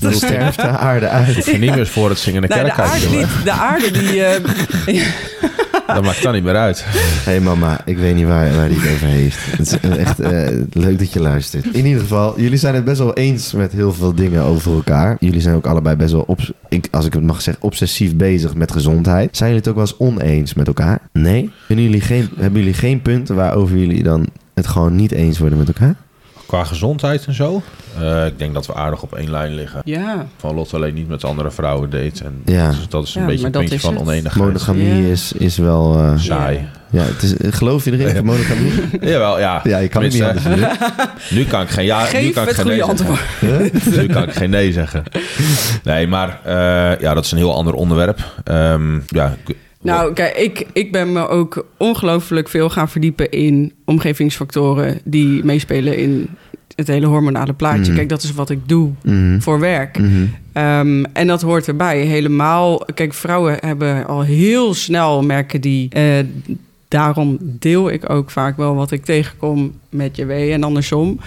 [SPEAKER 1] Dan sterft de aarde uit.
[SPEAKER 4] Niet meer voor het zingen in de
[SPEAKER 3] Nee, de
[SPEAKER 4] kerk
[SPEAKER 3] aarde,
[SPEAKER 4] jongen.
[SPEAKER 3] niet, de aarde die... eh, <laughs>
[SPEAKER 4] Dat maakt dan niet meer uit.
[SPEAKER 1] Hé hey mama, ik weet niet waar, waar hij het over heeft. Het is echt eh, leuk dat je luistert. In ieder geval, jullie zijn het best wel eens met heel veel dingen over elkaar. Jullie zijn ook allebei best wel, obs- ik, als ik het mag zeggen, obsessief bezig met gezondheid. Zijn jullie het ook wel eens oneens met elkaar? Nee? Vinden jullie geen, hebben jullie geen punten waarover jullie dan het gewoon niet eens worden met elkaar?
[SPEAKER 4] Qua gezondheid en zo. eh, ik denk dat we aardig op één lijn liggen.
[SPEAKER 3] ja,
[SPEAKER 4] Van Lot alleen niet met andere vrouwen date. En
[SPEAKER 1] Ja.
[SPEAKER 4] dus dat is een
[SPEAKER 3] Ja,
[SPEAKER 4] beetje een puntje van oneenigheid.
[SPEAKER 1] Monogamie
[SPEAKER 3] Ja.
[SPEAKER 1] is, is wel... eh,
[SPEAKER 4] Saai.
[SPEAKER 1] ja, het is, geloof je erin, monogamie? <laughs>
[SPEAKER 4] Jawel, ja.
[SPEAKER 1] Ja, je kan het niet anders. <laughs>
[SPEAKER 4] Nu kan ik geen ja, nu kan ik geen
[SPEAKER 3] goede
[SPEAKER 4] nee zeggen.
[SPEAKER 3] antwoord. <laughs>
[SPEAKER 4] nu kan ik geen nee zeggen. Nee, maar eh, ja, dat is een heel ander onderwerp. Ehm, ja, ik-
[SPEAKER 3] Nou, kijk, ik, ik ben me ook ongelooflijk veel gaan verdiepen in omgevingsfactoren die meespelen in het hele hormonale plaatje.
[SPEAKER 1] Mhm.
[SPEAKER 3] Kijk, dat is wat ik doe
[SPEAKER 1] Mhm.
[SPEAKER 3] voor werk.
[SPEAKER 1] Mhm.
[SPEAKER 3] Ehm, en dat hoort erbij. Helemaal. Kijk, vrouwen hebben al heel snel merken die. eh, daarom deel ik ook vaak wel wat ik tegenkom met JW en andersom.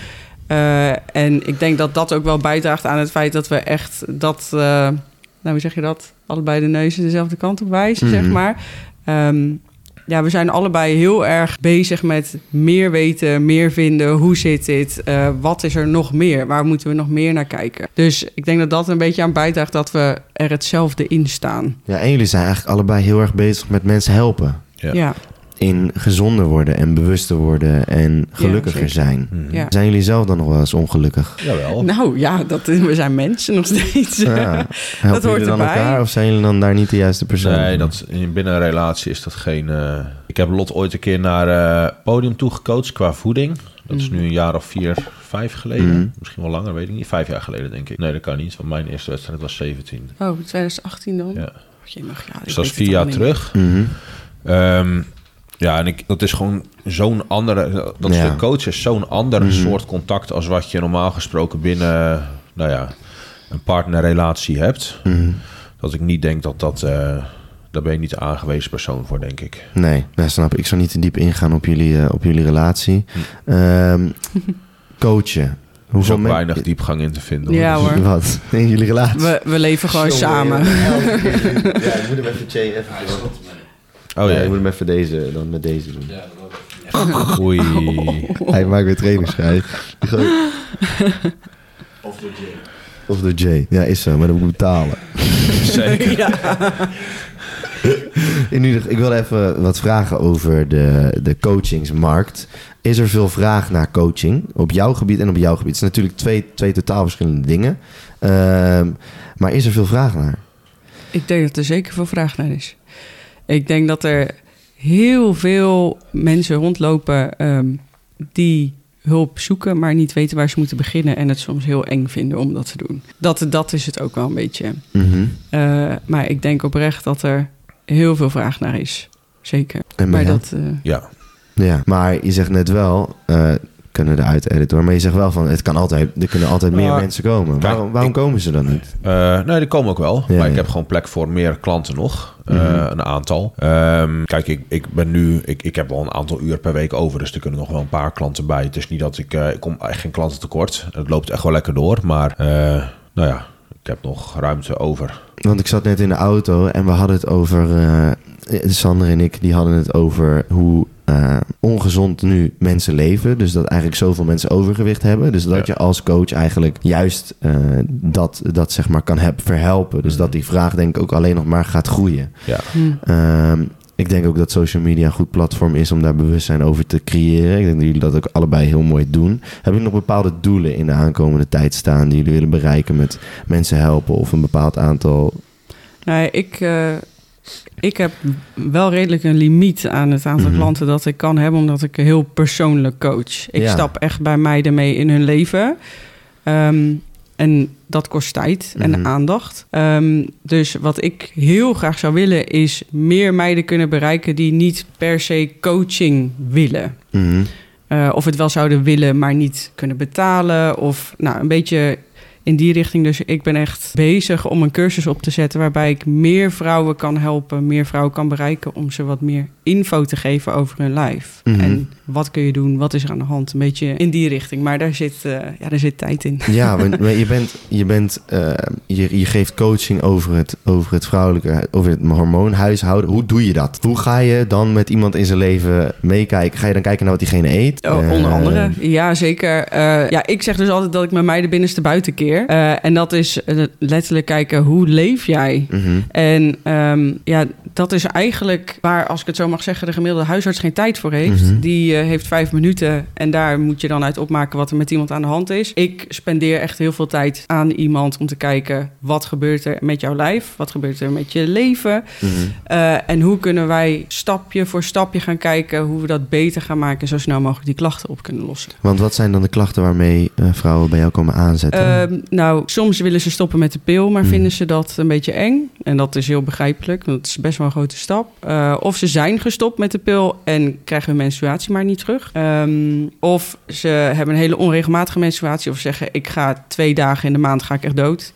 [SPEAKER 3] Eh, en ik denk dat dat ook wel bijdraagt aan het feit dat we echt dat. eh, nou, hoe zeg je dat? Allebei de neuzen dezelfde kant op wijzen,
[SPEAKER 1] Mhm.
[SPEAKER 3] zeg maar. Ehm, ja, we zijn allebei heel erg bezig met meer weten, meer vinden. Hoe zit dit? Eh, wat is er nog meer? Waar moeten we nog meer naar kijken? Dus ik denk dat dat een beetje aan bijdraagt dat we er hetzelfde in staan.
[SPEAKER 1] Ja, en jullie zijn eigenlijk allebei heel erg bezig met mensen helpen.
[SPEAKER 4] Ja.
[SPEAKER 3] Ja,
[SPEAKER 1] in gezonder worden en bewuster worden en gelukkiger zijn.
[SPEAKER 4] Mhm.
[SPEAKER 3] ja.
[SPEAKER 1] Zijn jullie zelf dan nog wel eens ongelukkig?
[SPEAKER 4] Jawel.
[SPEAKER 3] Nou ja, dat, we zijn mensen nog steeds.
[SPEAKER 1] Ja. <laughs> Helpen
[SPEAKER 3] hoort
[SPEAKER 1] dan
[SPEAKER 3] erbij.
[SPEAKER 1] elkaar of zijn jullie dan daar niet de juiste persoon?
[SPEAKER 4] Nee, dat, in binnen een relatie is dat geen... eh, Ik heb Lot ooit een keer naar eh podium toe gecoacht qua voeding. Dat is nu een jaar of vier, vijf geleden.
[SPEAKER 1] Mhm.
[SPEAKER 4] Misschien wel langer, weet ik niet. Vijf jaar geleden, denk ik. Nee, dat kan niet, want mijn eerste wedstrijd was 17.
[SPEAKER 3] Oh, 2018 dan?
[SPEAKER 4] Ja.
[SPEAKER 3] Oh, jemig, ja,
[SPEAKER 4] Dus dat is vier jaar terug.
[SPEAKER 1] Mhm.
[SPEAKER 4] Ja, en ik, dat is gewoon zo'n andere... Dat
[SPEAKER 1] Ja.
[SPEAKER 4] stuk coach is zo'n ander
[SPEAKER 1] Mhm.
[SPEAKER 4] soort contact... als wat je normaal gesproken binnen, nou ja, een partnerrelatie hebt.
[SPEAKER 1] Mhm.
[SPEAKER 4] Dat ik niet denk dat dat... eh, daar ben je niet de aangewezen persoon voor, denk ik.
[SPEAKER 1] Nee, dat snap ik. Ik zou niet te diep ingaan op jullie, eh, op jullie relatie.
[SPEAKER 4] Hm.
[SPEAKER 1] Ehm, coachen.
[SPEAKER 4] Er is
[SPEAKER 1] Hoeveel
[SPEAKER 4] ook
[SPEAKER 1] men-
[SPEAKER 4] weinig diepgang in te vinden.
[SPEAKER 3] Ja,
[SPEAKER 4] hoor. <laughs>
[SPEAKER 1] Wat? In jullie relatie?
[SPEAKER 3] We, we leven gewoon samen.
[SPEAKER 1] eh, ja, ik moet hem even even
[SPEAKER 4] Oh
[SPEAKER 1] ja,
[SPEAKER 4] ja.
[SPEAKER 1] ik moet hem even deze, dan met deze doen.
[SPEAKER 4] Oei. <laughs>
[SPEAKER 1] Hij maakt weer <laughs> gooit- Of door Jay. Of door Jay. Ja, is zo, maar dat moet ik betalen. <laughs>
[SPEAKER 4] Zeker.
[SPEAKER 3] ja.
[SPEAKER 1] In ieder geval, ik wil even wat vragen over de, de coachingsmarkt. Is er veel vraag naar coaching op jouw gebied en op jouw gebied? Het zijn natuurlijk twee, twee totaal verschillende dingen. Ehm, maar is er veel vraag naar?
[SPEAKER 3] Ik denk dat er zeker veel vraag naar is. Ik denk dat er heel veel mensen rondlopen ehm, die hulp zoeken, maar niet weten waar ze moeten beginnen en het soms heel eng vinden om dat te doen. Dat, dat is het ook wel een beetje.
[SPEAKER 1] Mhm.
[SPEAKER 3] Eh, maar ik denk oprecht dat er heel veel vraag naar is. Zeker.
[SPEAKER 1] En
[SPEAKER 3] Maar dat, eh,
[SPEAKER 4] Ja.
[SPEAKER 1] Ja, maar je zegt net wel, eh, kunnen eruit editen hoor. Maar je zegt wel van, het kan altijd, er kunnen altijd meer
[SPEAKER 4] Ja.
[SPEAKER 1] mensen komen.
[SPEAKER 4] Kijk,
[SPEAKER 1] waarom waarom
[SPEAKER 4] ik-
[SPEAKER 1] komen ze dan niet?
[SPEAKER 4] Eh, nee, die komen ook wel.
[SPEAKER 1] Ja,
[SPEAKER 4] maar ik heb gewoon plek voor meer klanten nog. Eh,
[SPEAKER 1] Mhm.
[SPEAKER 4] Een aantal. Ehm, kijk, ik, ik ben nu... Ik, ik heb wel een aantal uur per week over. Dus er kunnen nog wel een paar klanten bij. Het is niet dat ik... eh, ik kom echt geen klanten tekort. Het loopt echt wel lekker door. Maar eh, nou ja, ik heb nog ruimte over.
[SPEAKER 1] Want ik zat net in de auto en we hadden het over Sander en ik die hadden het over hoe eh, ongezond nu mensen leven. Dus dat eigenlijk zoveel mensen overgewicht hebben. Dus dat
[SPEAKER 4] Ja.
[SPEAKER 1] je als coach eigenlijk juist eh, dat, dat zeg maar kan heb, verhelpen. Dus dat die vraag denk ik ook alleen nog maar gaat groeien.
[SPEAKER 4] Ja.
[SPEAKER 3] Hm.
[SPEAKER 1] Ehm, ik denk ook dat social media een goed platform is om daar bewustzijn over te creëren. Ik denk dat jullie dat ook allebei heel mooi doen. Hebben jullie nog bepaalde doelen in de aankomende tijd staan die jullie willen bereiken met mensen helpen of een bepaald aantal?
[SPEAKER 3] Nee, ik, eh, ik heb wel redelijk een limiet aan het aantal
[SPEAKER 1] Mhm.
[SPEAKER 3] klanten dat ik kan hebben, omdat ik heel persoonlijk coach. Ik
[SPEAKER 1] Ja.
[SPEAKER 3] stap echt bij meiden mee in hun leven. Ehm, en dat kost tijd en
[SPEAKER 1] Mhm.
[SPEAKER 3] aandacht. Ehm, dus wat ik heel graag zou willen, is meer meiden kunnen bereiken die niet per se coaching willen.
[SPEAKER 1] Mhm.
[SPEAKER 3] Eh, of het wel zouden willen, maar niet kunnen betalen. Of nou, een beetje in die richting. Dus ik ben echt bezig om een cursus op te zetten waarbij ik meer vrouwen kan helpen, meer vrouwen kan bereiken om ze wat meer info te geven over hun lijf.
[SPEAKER 1] Mhm.
[SPEAKER 3] En wat kun je doen, wat is er aan de hand? Een beetje in die richting. Maar daar zit, eh, ja, daar zit tijd in.
[SPEAKER 1] Ja, <laughs> want maar je, bent, je, bent, eh, je, je geeft coaching over het, over het vrouwelijke, over het hormoonhuishouden. Hoe doe je dat? Hoe ga je dan met iemand in zijn leven meekijken? Ga je dan kijken naar wat diegene eet?
[SPEAKER 3] Oh, onder
[SPEAKER 1] Eh,
[SPEAKER 3] andere, ja zeker. Ja, ik zeg dus altijd dat ik met mij de binnenste buiten keer. Eh, en dat is eh, letterlijk kijken, hoe leef jij?
[SPEAKER 1] mhm.
[SPEAKER 3] En ehm, ja, dat is eigenlijk waar, als ik het zo mag zeggen, de gemiddelde huisarts geen tijd voor heeft.
[SPEAKER 1] Mhm.
[SPEAKER 3] Die eh, heeft vijf minuten en daar moet je dan uit opmaken wat er met iemand aan de hand is. Ik spendeer echt heel veel tijd aan iemand om te kijken wat gebeurt er met jouw lijf, wat gebeurt er met je leven.
[SPEAKER 1] Mhm.
[SPEAKER 3] Eh, en hoe kunnen wij stapje voor stapje gaan kijken hoe we dat beter gaan maken en zo snel mogelijk die klachten op kunnen lossen.
[SPEAKER 1] Want wat zijn dan de klachten waarmee eh, vrouwen bij jou komen aanzetten?
[SPEAKER 3] Ehm, nou, soms willen ze stoppen met de pil, maar
[SPEAKER 1] Hmm.
[SPEAKER 3] vinden ze dat een beetje eng. En dat is heel begrijpelijk, het is best wel een grote stap. Eh, of ze zijn gestopt met de pil en krijgen hun menstruatie maar niet terug. Ehm, of ze hebben een hele onregelmatige menstruatie. Of zeggen, ik ga twee dagen in de maand ga ik echt dood.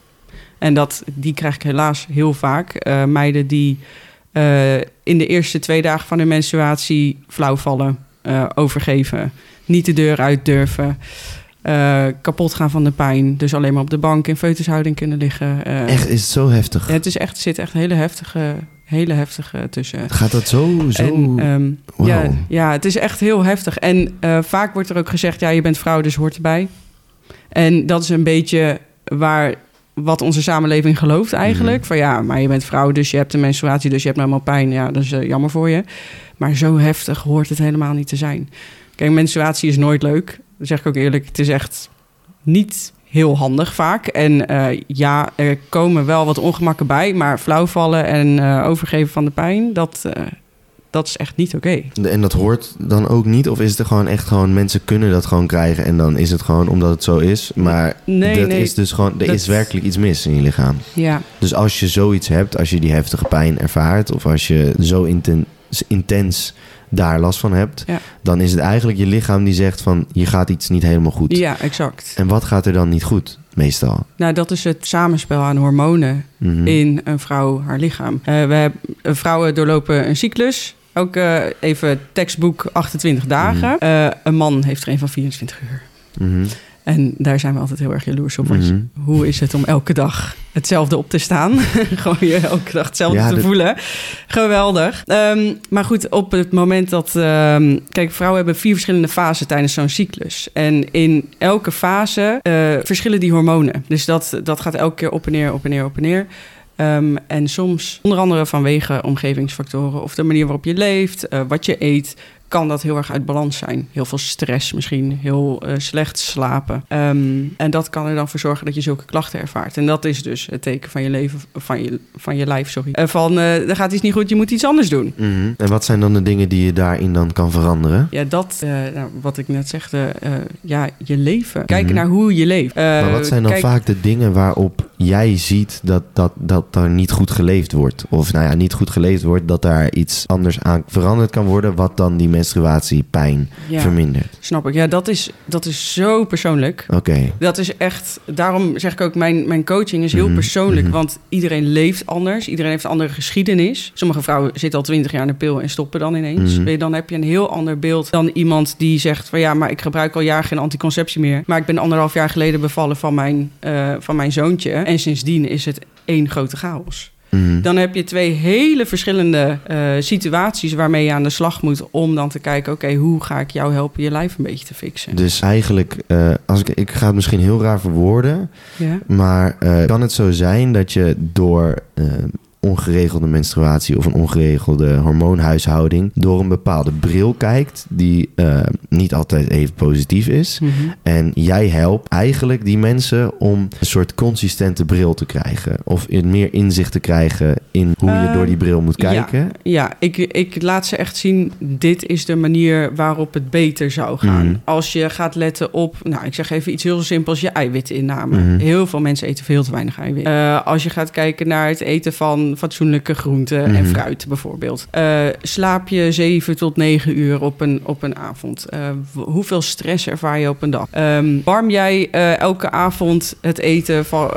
[SPEAKER 3] En dat, die krijg ik helaas heel vaak. Eh, meiden die eh, in de eerste twee dagen van hun menstruatie flauw vallen, overgeven, niet de deur uit durven, kapot gaan van de pijn, dus alleen maar op de bank in foetushouding kunnen liggen. Eh,
[SPEAKER 1] echt, is het zo heftig?
[SPEAKER 3] ja, het is echt, zit echt hele heftige, hele heftige tussen.
[SPEAKER 1] Gaat dat zo, zo...
[SPEAKER 3] En, ehm, ja, ja, het is echt heel heftig. En eh, vaak wordt er ook gezegd, ja, je bent vrouw, dus hoort erbij. En dat is een beetje waar wat onze samenleving gelooft eigenlijk.
[SPEAKER 1] Mhm.
[SPEAKER 3] Van ja, maar je bent vrouw, dus je hebt een menstruatie, dus je hebt nou eenmaal pijn. Ja, dat is eh, jammer voor je. Maar zo heftig hoort het helemaal niet te zijn. Kijk, menstruatie is nooit leuk. Dat zeg ik ook eerlijk. Het is echt niet heel handig vaak. En eh, ja, er komen wel wat ongemakken bij. Maar flauwvallen en eh, overgeven van de pijn, dat, eh, dat is echt niet oké.
[SPEAKER 1] En dat hoort dan ook niet? Of is het er gewoon echt gewoon... Mensen kunnen dat gewoon krijgen en dan is het gewoon omdat het zo is? Maar
[SPEAKER 3] Nee,
[SPEAKER 1] dat
[SPEAKER 3] nee.
[SPEAKER 1] is dus gewoon... Er
[SPEAKER 3] Dat-
[SPEAKER 1] is werkelijk iets mis in je lichaam.
[SPEAKER 3] Ja,
[SPEAKER 1] Dus als je zoiets hebt, als je die heftige pijn ervaart... of als je zo inten- intens daar last van hebt...
[SPEAKER 3] Ja.
[SPEAKER 1] dan is het eigenlijk je lichaam die zegt van... hier gaat iets niet helemaal goed.
[SPEAKER 3] ja, exact.
[SPEAKER 1] En wat gaat er dan niet goed, meestal?
[SPEAKER 3] Nou, dat is het samenspel aan hormonen
[SPEAKER 1] Mhm.
[SPEAKER 3] in een vrouw, haar lichaam. Eh, we hebben, eh, vrouwen doorlopen een cyclus. Ook eh, even tekstboek 28 dagen.
[SPEAKER 1] Mhm.
[SPEAKER 3] Een man heeft er een van 24 uur.
[SPEAKER 1] Mhm.
[SPEAKER 3] En daar zijn we altijd heel erg jaloers op. Want
[SPEAKER 1] Mhm.
[SPEAKER 3] hoe is het om elke dag hetzelfde op te staan? <laughs> Gewoon je elke dag hetzelfde
[SPEAKER 1] Ja,
[SPEAKER 3] te voelen. Geweldig. Ehm, maar goed, op het moment dat... ehm, kijk, vrouwen hebben vier verschillende fasen tijdens zo'n cyclus. En in elke fase eh, verschillen die hormonen. Dus dat, dat gaat elke keer op en neer, op en neer, op en neer. Ehm, en soms, onder andere vanwege omgevingsfactoren... of de manier waarop je leeft, eh, wat je eet kan dat heel erg uit balans zijn. Heel veel stress misschien, heel eh, slecht slapen. Ehm, en dat kan er dan voor zorgen dat je zulke klachten ervaart. En dat is dus het teken van je leven, van je, van je lijf, sorry. Eh, van, eh er gaat iets niet goed, je moet iets anders doen.
[SPEAKER 1] Mhm. En wat zijn dan de dingen die je daarin dan kan veranderen?
[SPEAKER 3] Ja, dat, nou, wat ik net zegde, ja, je leven. Kijken
[SPEAKER 1] Mhm.
[SPEAKER 3] naar hoe je leeft.
[SPEAKER 1] Maar wat zijn dan
[SPEAKER 3] kijk-
[SPEAKER 1] vaak de dingen waarop jij ziet dat, dat, dat er niet goed geleefd wordt? Of nou ja, niet goed geleefd wordt, dat daar iets anders aan veranderd kan worden, wat dan die menstruatiepijn
[SPEAKER 3] Ja,
[SPEAKER 1] vermindert?
[SPEAKER 3] snap ik. Ja, dat is, dat is zo persoonlijk.
[SPEAKER 1] Oké.
[SPEAKER 3] Dat is echt, daarom zeg ik ook, mijn, mijn coaching is heel
[SPEAKER 1] Mhm,
[SPEAKER 3] persoonlijk.
[SPEAKER 1] mhm.
[SPEAKER 3] Want iedereen leeft anders. Iedereen heeft een andere geschiedenis. Sommige vrouwen zitten al twintig jaar in de pil en stoppen dan ineens.
[SPEAKER 1] Mhm.
[SPEAKER 3] Dan heb je een heel ander beeld dan iemand die zegt van ja, maar ik gebruik al jaren geen anticonceptie meer. Maar ik ben anderhalf jaar geleden bevallen van mijn, eh, van mijn zoontje. En sindsdien is het één grote chaos.
[SPEAKER 1] Mhm.
[SPEAKER 3] Dan heb je twee hele verschillende eh, situaties waarmee je aan de slag moet om dan te kijken, oké, hoe ga ik jou helpen je lijf een beetje te fixen?
[SPEAKER 1] Dus eigenlijk, eh, als ik, ik ga het misschien heel raar verwoorden,
[SPEAKER 3] Ja.
[SPEAKER 1] maar eh, kan het zo zijn dat je door ongeregelde menstruatie of een ongeregelde hormoonhuishouding door een bepaalde bril kijkt die eh, niet altijd even positief is?
[SPEAKER 3] Mhm.
[SPEAKER 1] En jij helpt eigenlijk die mensen om een soort consistente bril te krijgen. Of in meer inzicht te krijgen in hoe je door die bril moet kijken.
[SPEAKER 3] Ja, ik, ik laat ze echt zien, dit is de manier waarop het beter zou gaan.
[SPEAKER 1] Mhm.
[SPEAKER 3] Als je gaat letten op, nou ik zeg even iets heel simpels, je eiwitinname.
[SPEAKER 1] Mhm.
[SPEAKER 3] Heel veel mensen eten veel te weinig eiwit. Eh, als je gaat kijken naar het eten van fatsoenlijke groenten en
[SPEAKER 1] Mhm.
[SPEAKER 3] fruit bijvoorbeeld. Eh, slaap je 7 tot 9 uur op een, op een avond? Eh, hoeveel stress ervaar je op een dag? Ehm, warm jij eh, elke avond het eten van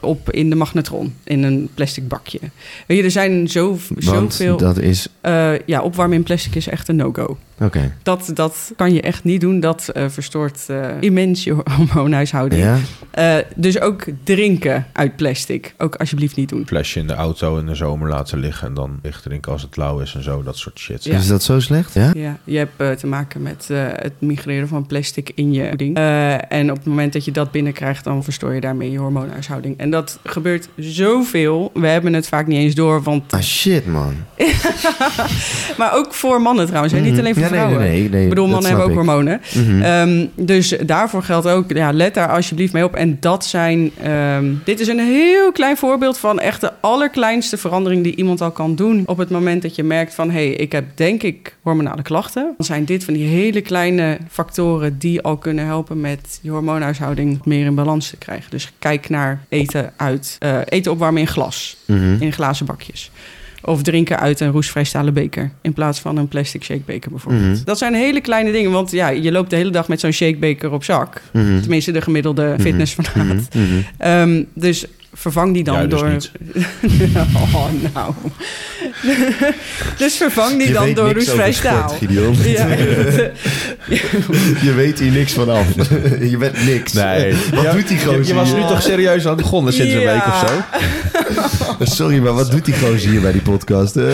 [SPEAKER 3] op in de magnetron, in een plastic bakje. Weet je, er zijn zo, zoveel...
[SPEAKER 1] dat is...
[SPEAKER 3] Ja, opwarmen in plastic is echt een no-go.
[SPEAKER 1] Oké.
[SPEAKER 3] Dat, dat kan je echt niet doen. Dat eh, verstoort eh, immens je <laughs> hormoonhuishouding.
[SPEAKER 1] Ja?
[SPEAKER 3] Eh, dus ook drinken uit plastic. Ook alsjeblieft niet doen.
[SPEAKER 4] Flesje in de auto in de zomer laten liggen en dan licht drinken als het lauw is en zo, dat soort shit.
[SPEAKER 3] Ja.
[SPEAKER 1] Is dat zo slecht? Ja?
[SPEAKER 3] Ja, je hebt te maken met eh, het migreren van plastic in je voeding. Eh, en op het moment dat je dat binnenkrijgt, dan verstoor je daarmee je hormoonhuishouding. En dat gebeurt zoveel. We hebben het vaak niet eens door. Want,
[SPEAKER 1] Ah shit, man. <laughs>
[SPEAKER 3] maar ook voor mannen trouwens. hè, Niet alleen voor
[SPEAKER 1] Mhm. Ja, nee,
[SPEAKER 3] vrouwen.
[SPEAKER 1] nee, nee, nee,
[SPEAKER 3] ik bedoel, mannen hebben ook
[SPEAKER 1] ik.
[SPEAKER 3] hormonen.
[SPEAKER 1] Mhm.
[SPEAKER 3] Ehm, dus daarvoor geldt ook, ja, let daar alsjeblieft mee op. En dat zijn, ehm, dit is een heel klein voorbeeld van echt de allerkleinste verandering die iemand al kan doen. Op het moment dat je merkt van, hé, hey, ik heb denk ik hormonale klachten. Dan zijn dit van die hele kleine factoren die al kunnen helpen met je hormoonhuishouding meer in balans te krijgen. Dus kijk naar eten uit, eh, eten opwarmen in glas,
[SPEAKER 1] Mhm.
[SPEAKER 3] in glazen bakjes. Of drinken uit een roesvrij stalen beker. In plaats van een plastic shakebeker bijvoorbeeld.
[SPEAKER 1] Mhm.
[SPEAKER 3] Dat zijn hele kleine dingen. Want ja, je loopt de hele dag met zo'n shakebeker op zak.
[SPEAKER 1] Mhm.
[SPEAKER 3] Tenminste, de gemiddelde fitnessfanaat.
[SPEAKER 1] Mhm. Mhm.
[SPEAKER 3] Ehm, dus vervang die dan
[SPEAKER 4] dus
[SPEAKER 3] door...
[SPEAKER 4] niet. <laughs>
[SPEAKER 3] oh, nou. <laughs> dus vervang die
[SPEAKER 1] Je
[SPEAKER 3] dan door roestvrij staal.
[SPEAKER 1] Gideon.
[SPEAKER 3] Ja, <laughs>
[SPEAKER 1] Je weet hier niks van af. je bent niks.
[SPEAKER 4] Nee.
[SPEAKER 1] Wat
[SPEAKER 4] Ja,
[SPEAKER 1] doet die
[SPEAKER 4] Je,
[SPEAKER 1] gozer
[SPEAKER 4] je was
[SPEAKER 1] hier?
[SPEAKER 4] nu toch serieus aan het begonnen sinds een week of zo?
[SPEAKER 1] Sorry, maar wat doet die gozer hier bij die podcast? Eh.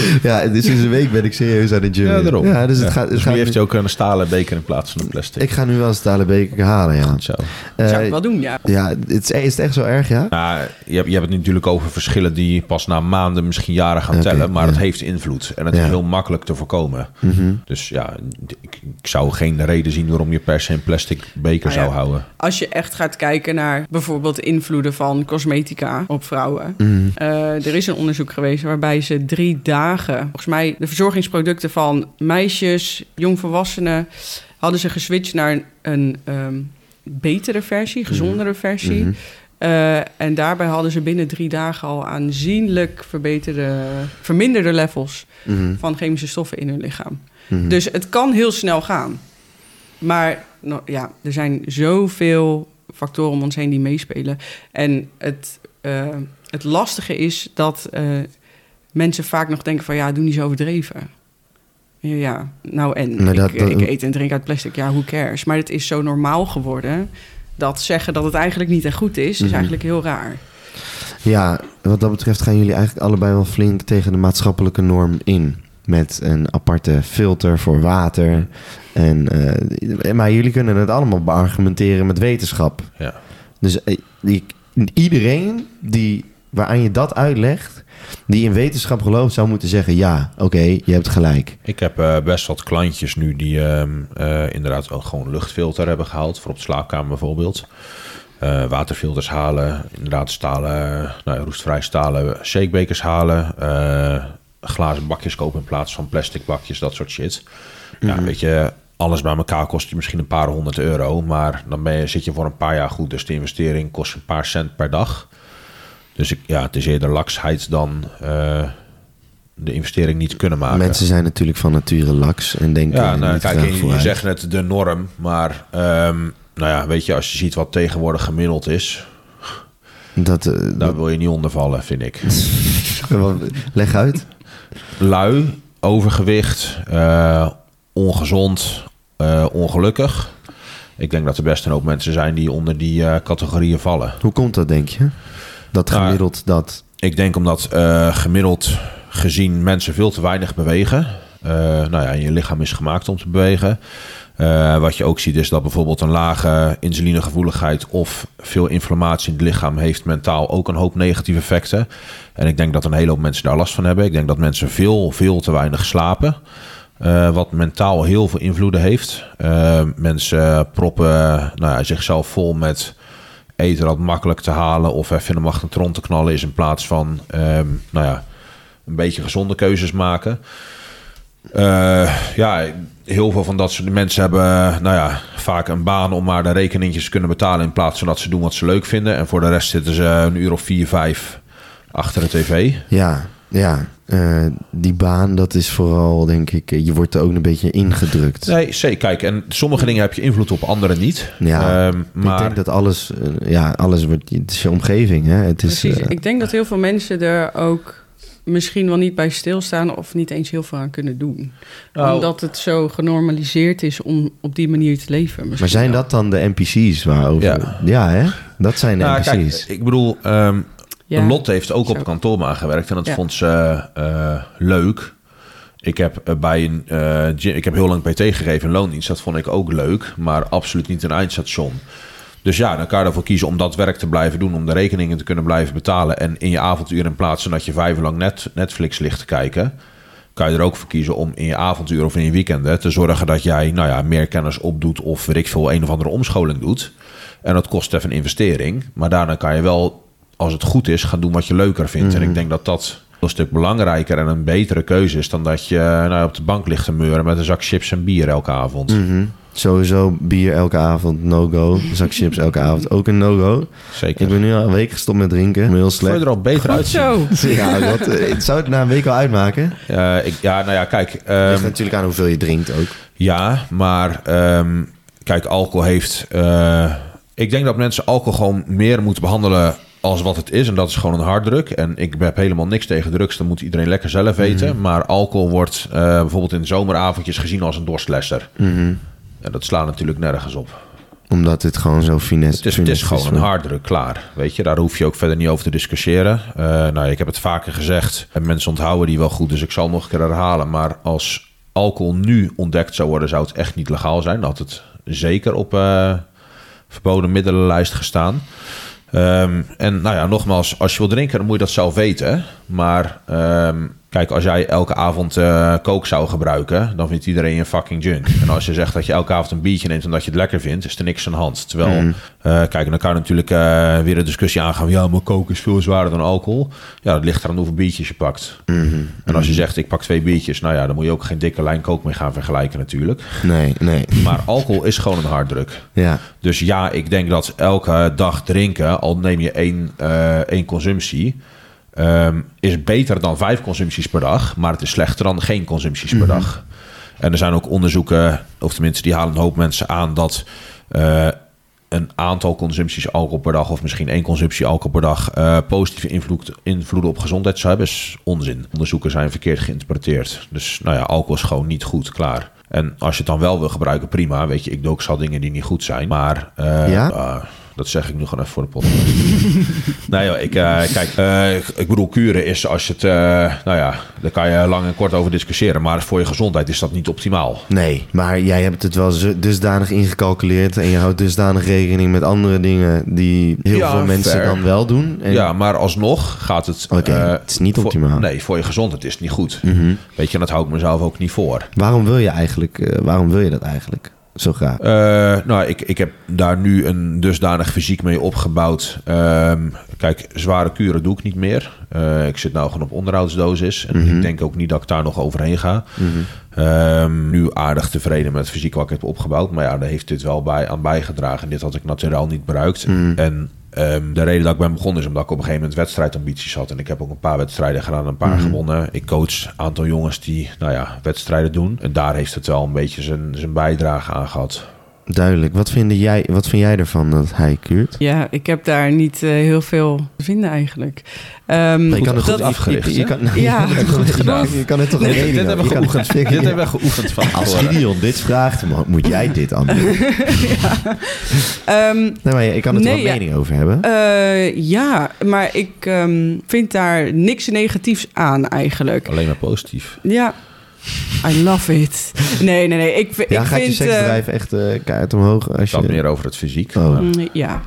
[SPEAKER 1] <laughs> ja, dus sinds een week ben ik serieus aan het gym.
[SPEAKER 4] Ja, daarom.
[SPEAKER 1] Ja, dus het gaat... Het
[SPEAKER 4] dus
[SPEAKER 1] gaat
[SPEAKER 4] nu heeft hij ook een stalen beker in plaats van een plastic.
[SPEAKER 1] Ik ga nu wel een stalen beker halen, ja.
[SPEAKER 4] Zo.
[SPEAKER 1] Eh,
[SPEAKER 3] Zou ik wel doen, ja.
[SPEAKER 1] ja, het is, is het echt zo erg, ja?
[SPEAKER 4] Nou, je, hebt, je hebt het natuurlijk over verschillen die pas na maanden, misschien jaren gaan tellen. Maar
[SPEAKER 1] ja.
[SPEAKER 4] het heeft invloed. En het
[SPEAKER 1] Ja.
[SPEAKER 4] is heel makkelijk te voorkomen.
[SPEAKER 1] Mhm.
[SPEAKER 4] Dus ja, ik, ik zou geen reden zien waarom je per se een plastic beker
[SPEAKER 3] Ah, ja.
[SPEAKER 4] zou houden.
[SPEAKER 3] Als je echt gaat kijken naar bijvoorbeeld invloeden van cosmetica op vrouwen.
[SPEAKER 1] Mhm.
[SPEAKER 3] Eh, er is een onderzoek geweest waarbij ze drie dagen, volgens mij de verzorgingsproducten van meisjes, jongvolwassenen, hadden ze geswitcht naar een, een ehm, betere versie, gezondere versie.
[SPEAKER 1] Mhm.
[SPEAKER 3] Eh, en daarbij hadden ze binnen drie dagen al aanzienlijk verbeterde, verminderde levels
[SPEAKER 1] Mhm.
[SPEAKER 3] van chemische stoffen in hun lichaam.
[SPEAKER 1] Mhm.
[SPEAKER 3] Dus het kan heel snel gaan. Maar nou, ja, er zijn zoveel factoren om ons heen die meespelen. En het, eh, het lastige is dat eh, mensen vaak nog denken van... ja, doe niet zo overdreven. Ja, nou en
[SPEAKER 1] dat-
[SPEAKER 3] ik,
[SPEAKER 1] dat-
[SPEAKER 3] ik eet en drink uit plastic, ja, who cares? Maar het is zo normaal geworden... dat zeggen dat het eigenlijk niet echt goed is... is
[SPEAKER 1] Mhm.
[SPEAKER 3] eigenlijk heel raar.
[SPEAKER 1] Ja, wat dat betreft gaan jullie eigenlijk allebei wel flink tegen de maatschappelijke norm in. Met een aparte filter voor water. En, eh, maar jullie kunnen het allemaal beargumenteren met wetenschap.
[SPEAKER 4] Ja.
[SPEAKER 1] Dus eh, iedereen die, waaraan je dat uitlegt, die in wetenschap gelooft, zou moeten zeggen: ja, oké, je hebt gelijk.
[SPEAKER 4] Ik heb eh, best wat klantjes nu die ehm, eh, inderdaad wel gewoon luchtfilter hebben gehaald. Voor op de slaapkamer bijvoorbeeld. Eh, waterfilters halen. Inderdaad stalen, nou, roestvrij stalen shakebekers halen. glazen bakjes kopen in plaats van plastic bakjes. Dat soort shit. Ja, weet je, alles bij elkaar kost je misschien een paar honderd euro. Maar dan ben je, zit je voor een paar jaar goed. Dus de investering kost een paar cent per dag. Dus ik, ja, het is eerder laksheid dan eh, de investering niet kunnen maken.
[SPEAKER 1] Mensen zijn natuurlijk van nature laks en denken.
[SPEAKER 4] Ja, nou, kijk, je, je zegt net de norm, maar ehm, nou ja, weet je, als je ziet wat tegenwoordig gemiddeld is,
[SPEAKER 1] Dat, eh,
[SPEAKER 4] daar wil je niet onder vallen, vind ik. <laughs>
[SPEAKER 1] leg uit.
[SPEAKER 4] Lui, overgewicht, eh, ongezond, ongelukkig. ik denk dat er best een hoop mensen zijn die onder die categorieën vallen.
[SPEAKER 1] Hoe komt dat, denk je? Dat gemiddeld dat...
[SPEAKER 4] Ik denk omdat eh, gemiddeld gezien mensen veel te weinig bewegen. Eh, nou ja, je lichaam is gemaakt om te bewegen. Eh, wat je ook ziet is dat bijvoorbeeld een lage insulinegevoeligheid of veel inflammatie in het lichaam heeft mentaal ook een hoop negatieve effecten. En ik denk dat een hele hoop mensen daar last van hebben. Ik denk dat mensen veel, veel te weinig slapen. wat mentaal heel veel invloeden heeft. Mensen proppen nou ja, zichzelf vol met dat makkelijk te halen of even de magnetron te knallen is in plaats van ehm, nou ja, een beetje gezonde keuzes maken. Eh, ja, heel veel van dat soort mensen hebben nou ja, vaak een baan om maar de rekeningjes te kunnen betalen in plaats van dat ze doen wat ze leuk vinden. En voor de rest zitten ze een uur of vier, vijf achter de tv.
[SPEAKER 1] Ja, ja. Eh, die baan, dat is vooral, denk ik... eh, Je wordt er ook een beetje ingedrukt.
[SPEAKER 4] Nee, zeker. Kijk, en sommige dingen heb je invloed op, andere niet.
[SPEAKER 1] Ja,
[SPEAKER 4] Ehm, maar
[SPEAKER 1] Ik denk dat alles... eh, ja, alles wordt... Het is je omgeving, hè? Het is...
[SPEAKER 3] Precies. Ik denk dat heel veel mensen er ook misschien wel niet bij stilstaan of niet eens heel veel aan kunnen doen.
[SPEAKER 4] Nou-
[SPEAKER 3] Omdat het zo genormaliseerd is om op die manier te leven.
[SPEAKER 1] maar zijn
[SPEAKER 3] wel.
[SPEAKER 1] dat dan de NPC's waarover...
[SPEAKER 4] Ja.
[SPEAKER 1] Ja, hè? Dat zijn de
[SPEAKER 4] Nou,
[SPEAKER 1] NPC's.
[SPEAKER 4] kijk, ik bedoel, ehm
[SPEAKER 3] Ja.
[SPEAKER 4] Lot heeft ook op
[SPEAKER 3] Zo.
[SPEAKER 4] kantoorbaan gewerkt en dat
[SPEAKER 3] Ja.
[SPEAKER 4] vond ze eh, leuk. Ik heb eh, bij een eh, ik heb heel lang PT gegeven in loondienst. Dat vond ik ook leuk, maar absoluut niet een eindstation. Dus ja, dan kan je ervoor kiezen om dat werk te blijven doen, om de rekeningen te kunnen blijven betalen. En in je avonduur in plaats van dat je vijf uur lang net, Netflix ligt te kijken, kan je er ook voor kiezen om in je avonduur of in je weekenden te zorgen dat jij nou ja, meer kennis opdoet of weet ik veel, een of andere omscholing doet. En dat kost even een investering. Maar daarna kan je wel, als het goed is, gaan doen wat je leuker vindt. En ik denk dat dat een stuk belangrijker en een betere keuze is dan dat je nou, op de bank ligt te meuren met een zak chips en bier elke avond.
[SPEAKER 1] Mhm. Sowieso bier elke avond, no-go. Zak chips elke avond, ook een no-go.
[SPEAKER 4] Zeker.
[SPEAKER 1] Ik ben nu al een week gestopt met drinken. Heel slecht.
[SPEAKER 4] er al beter
[SPEAKER 3] zo. <laughs>
[SPEAKER 1] Ja, wat, eh, zou het na een week al uitmaken?
[SPEAKER 4] Eh, ik, ja, nou ja, kijk.
[SPEAKER 1] Het
[SPEAKER 4] ehm,
[SPEAKER 1] ligt natuurlijk aan hoeveel je drinkt ook.
[SPEAKER 4] Ja, maar ehm, kijk, alcohol heeft. eh, ik denk dat mensen alcohol gewoon meer moeten behandelen als wat het is. En dat is gewoon een harddruk. En ik heb helemaal niks tegen drugs. Dat moet iedereen lekker zelf weten. Maar alcohol wordt eh, bijvoorbeeld in zomeravondjes gezien als een dorstlesser.
[SPEAKER 1] Mhm.
[SPEAKER 4] En dat slaat natuurlijk nergens op.
[SPEAKER 1] Omdat het gewoon zo finesse
[SPEAKER 4] Het is, het is gewoon een
[SPEAKER 1] hard.
[SPEAKER 4] harddruk, klaar. Weet je, daar hoef je ook verder niet over te discussiëren. Eh, nou, ik heb het vaker gezegd. En mensen onthouden die wel goed, dus ik zal nog een keer herhalen. Maar als alcohol nu ontdekt zou worden, zou het echt niet legaal zijn. Dan had het zeker op eh, verboden middelenlijst gestaan. Ehm, en nou ja, nogmaals, als je wil drinken, dan moet je dat zelf weten. Maar ehm, kijk, als jij elke avond eh kook zou gebruiken, dan vindt iedereen je een fucking junk. En als je zegt dat je elke avond een biertje neemt omdat je het lekker vindt, is er niks aan de hand. Terwijl, eh, kijk, dan kan je natuurlijk eh, weer de discussie aangaan. Ja, maar koken is veel zwaarder dan alcohol. Ja, dat ligt eraan hoeveel biertjes je pakt. En als je zegt, ik pak twee biertjes, nou ja, dan moet je ook geen dikke lijn kook mee gaan vergelijken natuurlijk.
[SPEAKER 1] Nee, nee.
[SPEAKER 4] Maar alcohol is gewoon een harddruk.
[SPEAKER 1] Ja.
[SPEAKER 4] Dus ja, ik denk dat elke dag drinken, al neem je één, eh, één consumptie, ehm, is beter dan vijf consumpties per dag. Maar het is slechter dan geen consumpties per dag. En er zijn ook onderzoeken, of tenminste die halen een hoop mensen aan, dat eh, een aantal consumpties alcohol per dag, of misschien één consumptie alcohol per dag, eh, positieve invloed, invloeden op gezondheid zou hebben, is onzin. Onderzoeken zijn verkeerd geïnterpreteerd. Dus nou ja, alcohol is gewoon niet goed, klaar. En als je het dan wel wil gebruiken, prima. Weet je, ik doe ook zal dingen die niet goed zijn. Maar eh,
[SPEAKER 1] Ja?
[SPEAKER 4] Dat zeg ik nu gewoon even voor de podcast. <laughs> nee joh, ik, eh, kijk, eh, ik bedoel, kuren is als je het, eh, nou ja, daar kan je lang en kort over discussiëren. Maar voor je gezondheid is dat niet optimaal.
[SPEAKER 1] Nee, maar jij hebt het wel dusdanig ingecalculeerd en je houdt dusdanig rekening met andere dingen die heel
[SPEAKER 4] Ja,
[SPEAKER 1] veel mensen
[SPEAKER 4] fair.
[SPEAKER 1] dan wel doen. En
[SPEAKER 4] Ja, maar alsnog gaat het...
[SPEAKER 1] Oké, het is niet optimaal. Mhm.
[SPEAKER 4] nee, voor je gezondheid is het niet goed. Weet je, en dat hou ik mezelf ook niet voor.
[SPEAKER 1] Waarom wil je eigenlijk, waarom wil je dat eigenlijk zo graag?
[SPEAKER 4] Eh, nou, ik, ik heb daar nu een dusdanig fysiek mee opgebouwd. Ehm, kijk, zware kuren doe ik niet meer. Eh, ik zit nou gewoon op onderhoudsdosis. En
[SPEAKER 1] Mhm.
[SPEAKER 4] ik denk ook niet dat ik daar nog overheen ga. Ehm, nu aardig tevreden met het fysiek wat ik heb opgebouwd. Maar ja, daar heeft dit wel bij, aan bijgedragen. Dit had ik natuurlijk niet bereikt.
[SPEAKER 1] Mhm.
[SPEAKER 4] En ehm, de reden dat ik ben begonnen is omdat ik op een gegeven moment wedstrijdambities had. En ik heb ook een paar wedstrijden gedaan, een paar gewonnen. Ik coach een aantal jongens die nou ja, wedstrijden doen. En daar heeft het wel een beetje zijn, zijn bijdrage aan gehad.
[SPEAKER 1] Duidelijk. Wat vind jij, wat vind jij ervan dat hij kuurt?
[SPEAKER 3] Ja, ik heb daar niet eh, heel veel te vinden eigenlijk. Ehm,
[SPEAKER 1] Maar je kan er goed
[SPEAKER 4] afgericht,
[SPEAKER 1] Je, <laughs> je kan,
[SPEAKER 3] Ja,
[SPEAKER 1] je kan,
[SPEAKER 3] goed
[SPEAKER 1] je
[SPEAKER 3] gedaan.
[SPEAKER 1] je kan het toch
[SPEAKER 3] Nee,
[SPEAKER 1] een mening
[SPEAKER 4] dit hebben we
[SPEAKER 1] het
[SPEAKER 4] geoefend. Dit hebben we geoefend van
[SPEAKER 1] Als. Gideon dit vraagt, mo- moet jij dit antwoorden. <laughs>
[SPEAKER 3] Ehm,
[SPEAKER 1] Nee, maar je kan het er
[SPEAKER 3] Nee,
[SPEAKER 1] wel
[SPEAKER 3] ja.
[SPEAKER 1] een mening over hebben.
[SPEAKER 3] eh, ja, maar ik ehm, vind daar niks negatiefs aan eigenlijk.
[SPEAKER 4] Alleen maar positief.
[SPEAKER 3] Ja, I love it. Nee, nee, nee. Ik,
[SPEAKER 1] ja,
[SPEAKER 3] ik
[SPEAKER 1] gaat je
[SPEAKER 3] vind... eh,
[SPEAKER 1] seksdrijf echt eh kaart omhoog als
[SPEAKER 4] Dat
[SPEAKER 1] je
[SPEAKER 4] meer over het fysiek.
[SPEAKER 1] Oh.
[SPEAKER 4] maar-
[SPEAKER 3] mm, ja.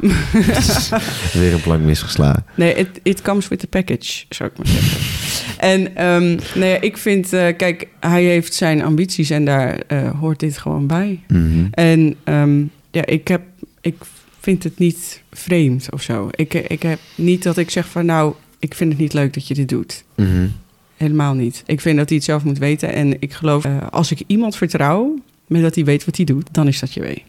[SPEAKER 3] <laughs>
[SPEAKER 1] weer een plank misgeslagen?
[SPEAKER 3] Nee, it, it comes with the package, zou ik maar zeggen. En ehm, nee, ik vind, eh, kijk, hij heeft zijn ambities en daar eh, hoort dit gewoon bij.
[SPEAKER 1] Mhm.
[SPEAKER 3] En ehm, ja, ik, heb, ik vind het niet vreemd of zo. Ik, ik heb niet dat ik zeg van, nou, ik vind het niet leuk dat je dit doet.
[SPEAKER 1] Mhm.
[SPEAKER 3] Helemaal niet. Ik vind dat hij het zelf moet weten. En ik geloof, eh, als ik iemand vertrouw, met dat hij weet wat hij doet, dan is dat je weet.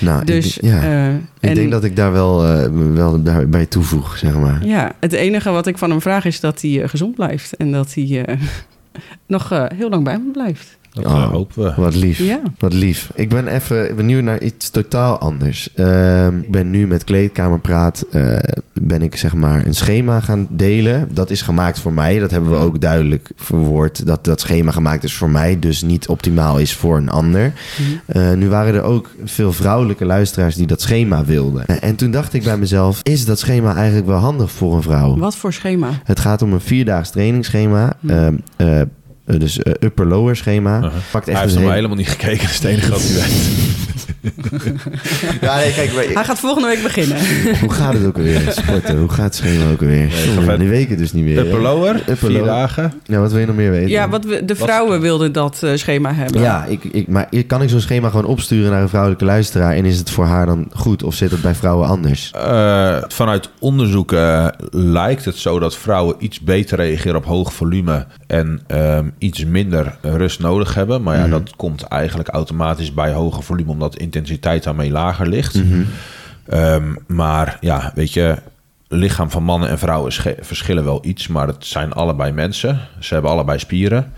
[SPEAKER 1] Nou,
[SPEAKER 3] Dus
[SPEAKER 1] ik, ja.
[SPEAKER 3] eh,
[SPEAKER 1] ik
[SPEAKER 3] en-
[SPEAKER 1] denk dat ik daar wel, eh, wel daarbij toevoeg, zeg maar.
[SPEAKER 3] Ja, het enige wat ik van hem vraag is dat hij gezond blijft. En dat hij <laughs> nog heel lang bij me blijft.
[SPEAKER 4] Dat
[SPEAKER 1] Oh.
[SPEAKER 4] eh, hopen we.
[SPEAKER 1] Wat lief.
[SPEAKER 3] Ja.
[SPEAKER 1] Wat lief. Ik ben even benieuwd naar iets totaal anders. Ehm, ik ben nu met Kleedkamerpraat, eh ben ik zeg maar een schema gaan delen. Dat is gemaakt voor mij. Dat hebben we ook duidelijk verwoord. Dat dat schema gemaakt is voor mij, dus niet optimaal is voor een ander. Eh, nu waren er ook veel vrouwelijke luisteraars die dat schema wilden. Eh, En toen dacht ik bij mezelf, is dat schema eigenlijk wel handig voor een vrouw?
[SPEAKER 3] Wat voor schema?
[SPEAKER 1] Het gaat om een vierdaags trainingsschema. Eh, dus eh, upper-lower schema.
[SPEAKER 4] Uh-huh.
[SPEAKER 1] Pakt
[SPEAKER 4] Hij
[SPEAKER 1] echt
[SPEAKER 4] heeft nog
[SPEAKER 1] hele-
[SPEAKER 4] helemaal niet gekeken. Dat is het enige wat hij weet. <laughs>
[SPEAKER 1] Ja, nee, kijk, maar-
[SPEAKER 3] Hij gaat volgende week beginnen. <laughs>
[SPEAKER 1] hoe gaat het ook alweer? Sporten, hoe gaat het schema ook alweer?
[SPEAKER 4] verder.
[SPEAKER 1] die weken dus niet meer.
[SPEAKER 4] Upper
[SPEAKER 1] hè?
[SPEAKER 4] lower,
[SPEAKER 1] Upper
[SPEAKER 4] vier
[SPEAKER 1] lower.
[SPEAKER 4] dagen.
[SPEAKER 1] Ja, wat wil je nog meer weten?
[SPEAKER 3] Ja, wat we, de vrouwen wilden dat eh, schema hebben.
[SPEAKER 1] Ja, ik, ik, maar kan ik zo'n schema gewoon opsturen naar een vrouwelijke luisteraar... en is het voor haar dan goed of zit het bij vrouwen anders?
[SPEAKER 4] Eh, vanuit onderzoeken lijkt het zo dat vrouwen iets beter reageren op hoog volume en ehm, iets minder rust nodig hebben. Maar ja,
[SPEAKER 1] Mhm.
[SPEAKER 4] dat komt eigenlijk automatisch bij hoger volume, omdat de intensiteit daarmee lager ligt. Ehm, maar ja, weet je, lichaam van mannen en vrouwen verschillen wel iets, maar het zijn allebei mensen. Ze hebben allebei spieren.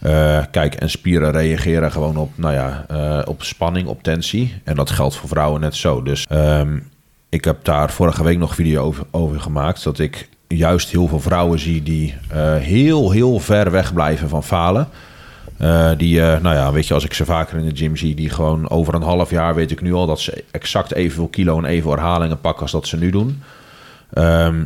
[SPEAKER 4] Eh, kijk, en spieren reageren gewoon op, nou ja, eh, op spanning, op tensie. En dat geldt voor vrouwen net zo. Dus ehm, ik heb daar vorige week nog video over, over gemaakt. Dat ik juist heel veel vrouwen zie die eh, heel, heel ver weg blijven van falen. Eh, die, eh, nou ja, weet je, als ik ze vaker in de gym zie, die gewoon over een half jaar weet ik nu al dat ze exact evenveel kilo en evenveel herhalingen pakken als dat ze nu doen. Ehm,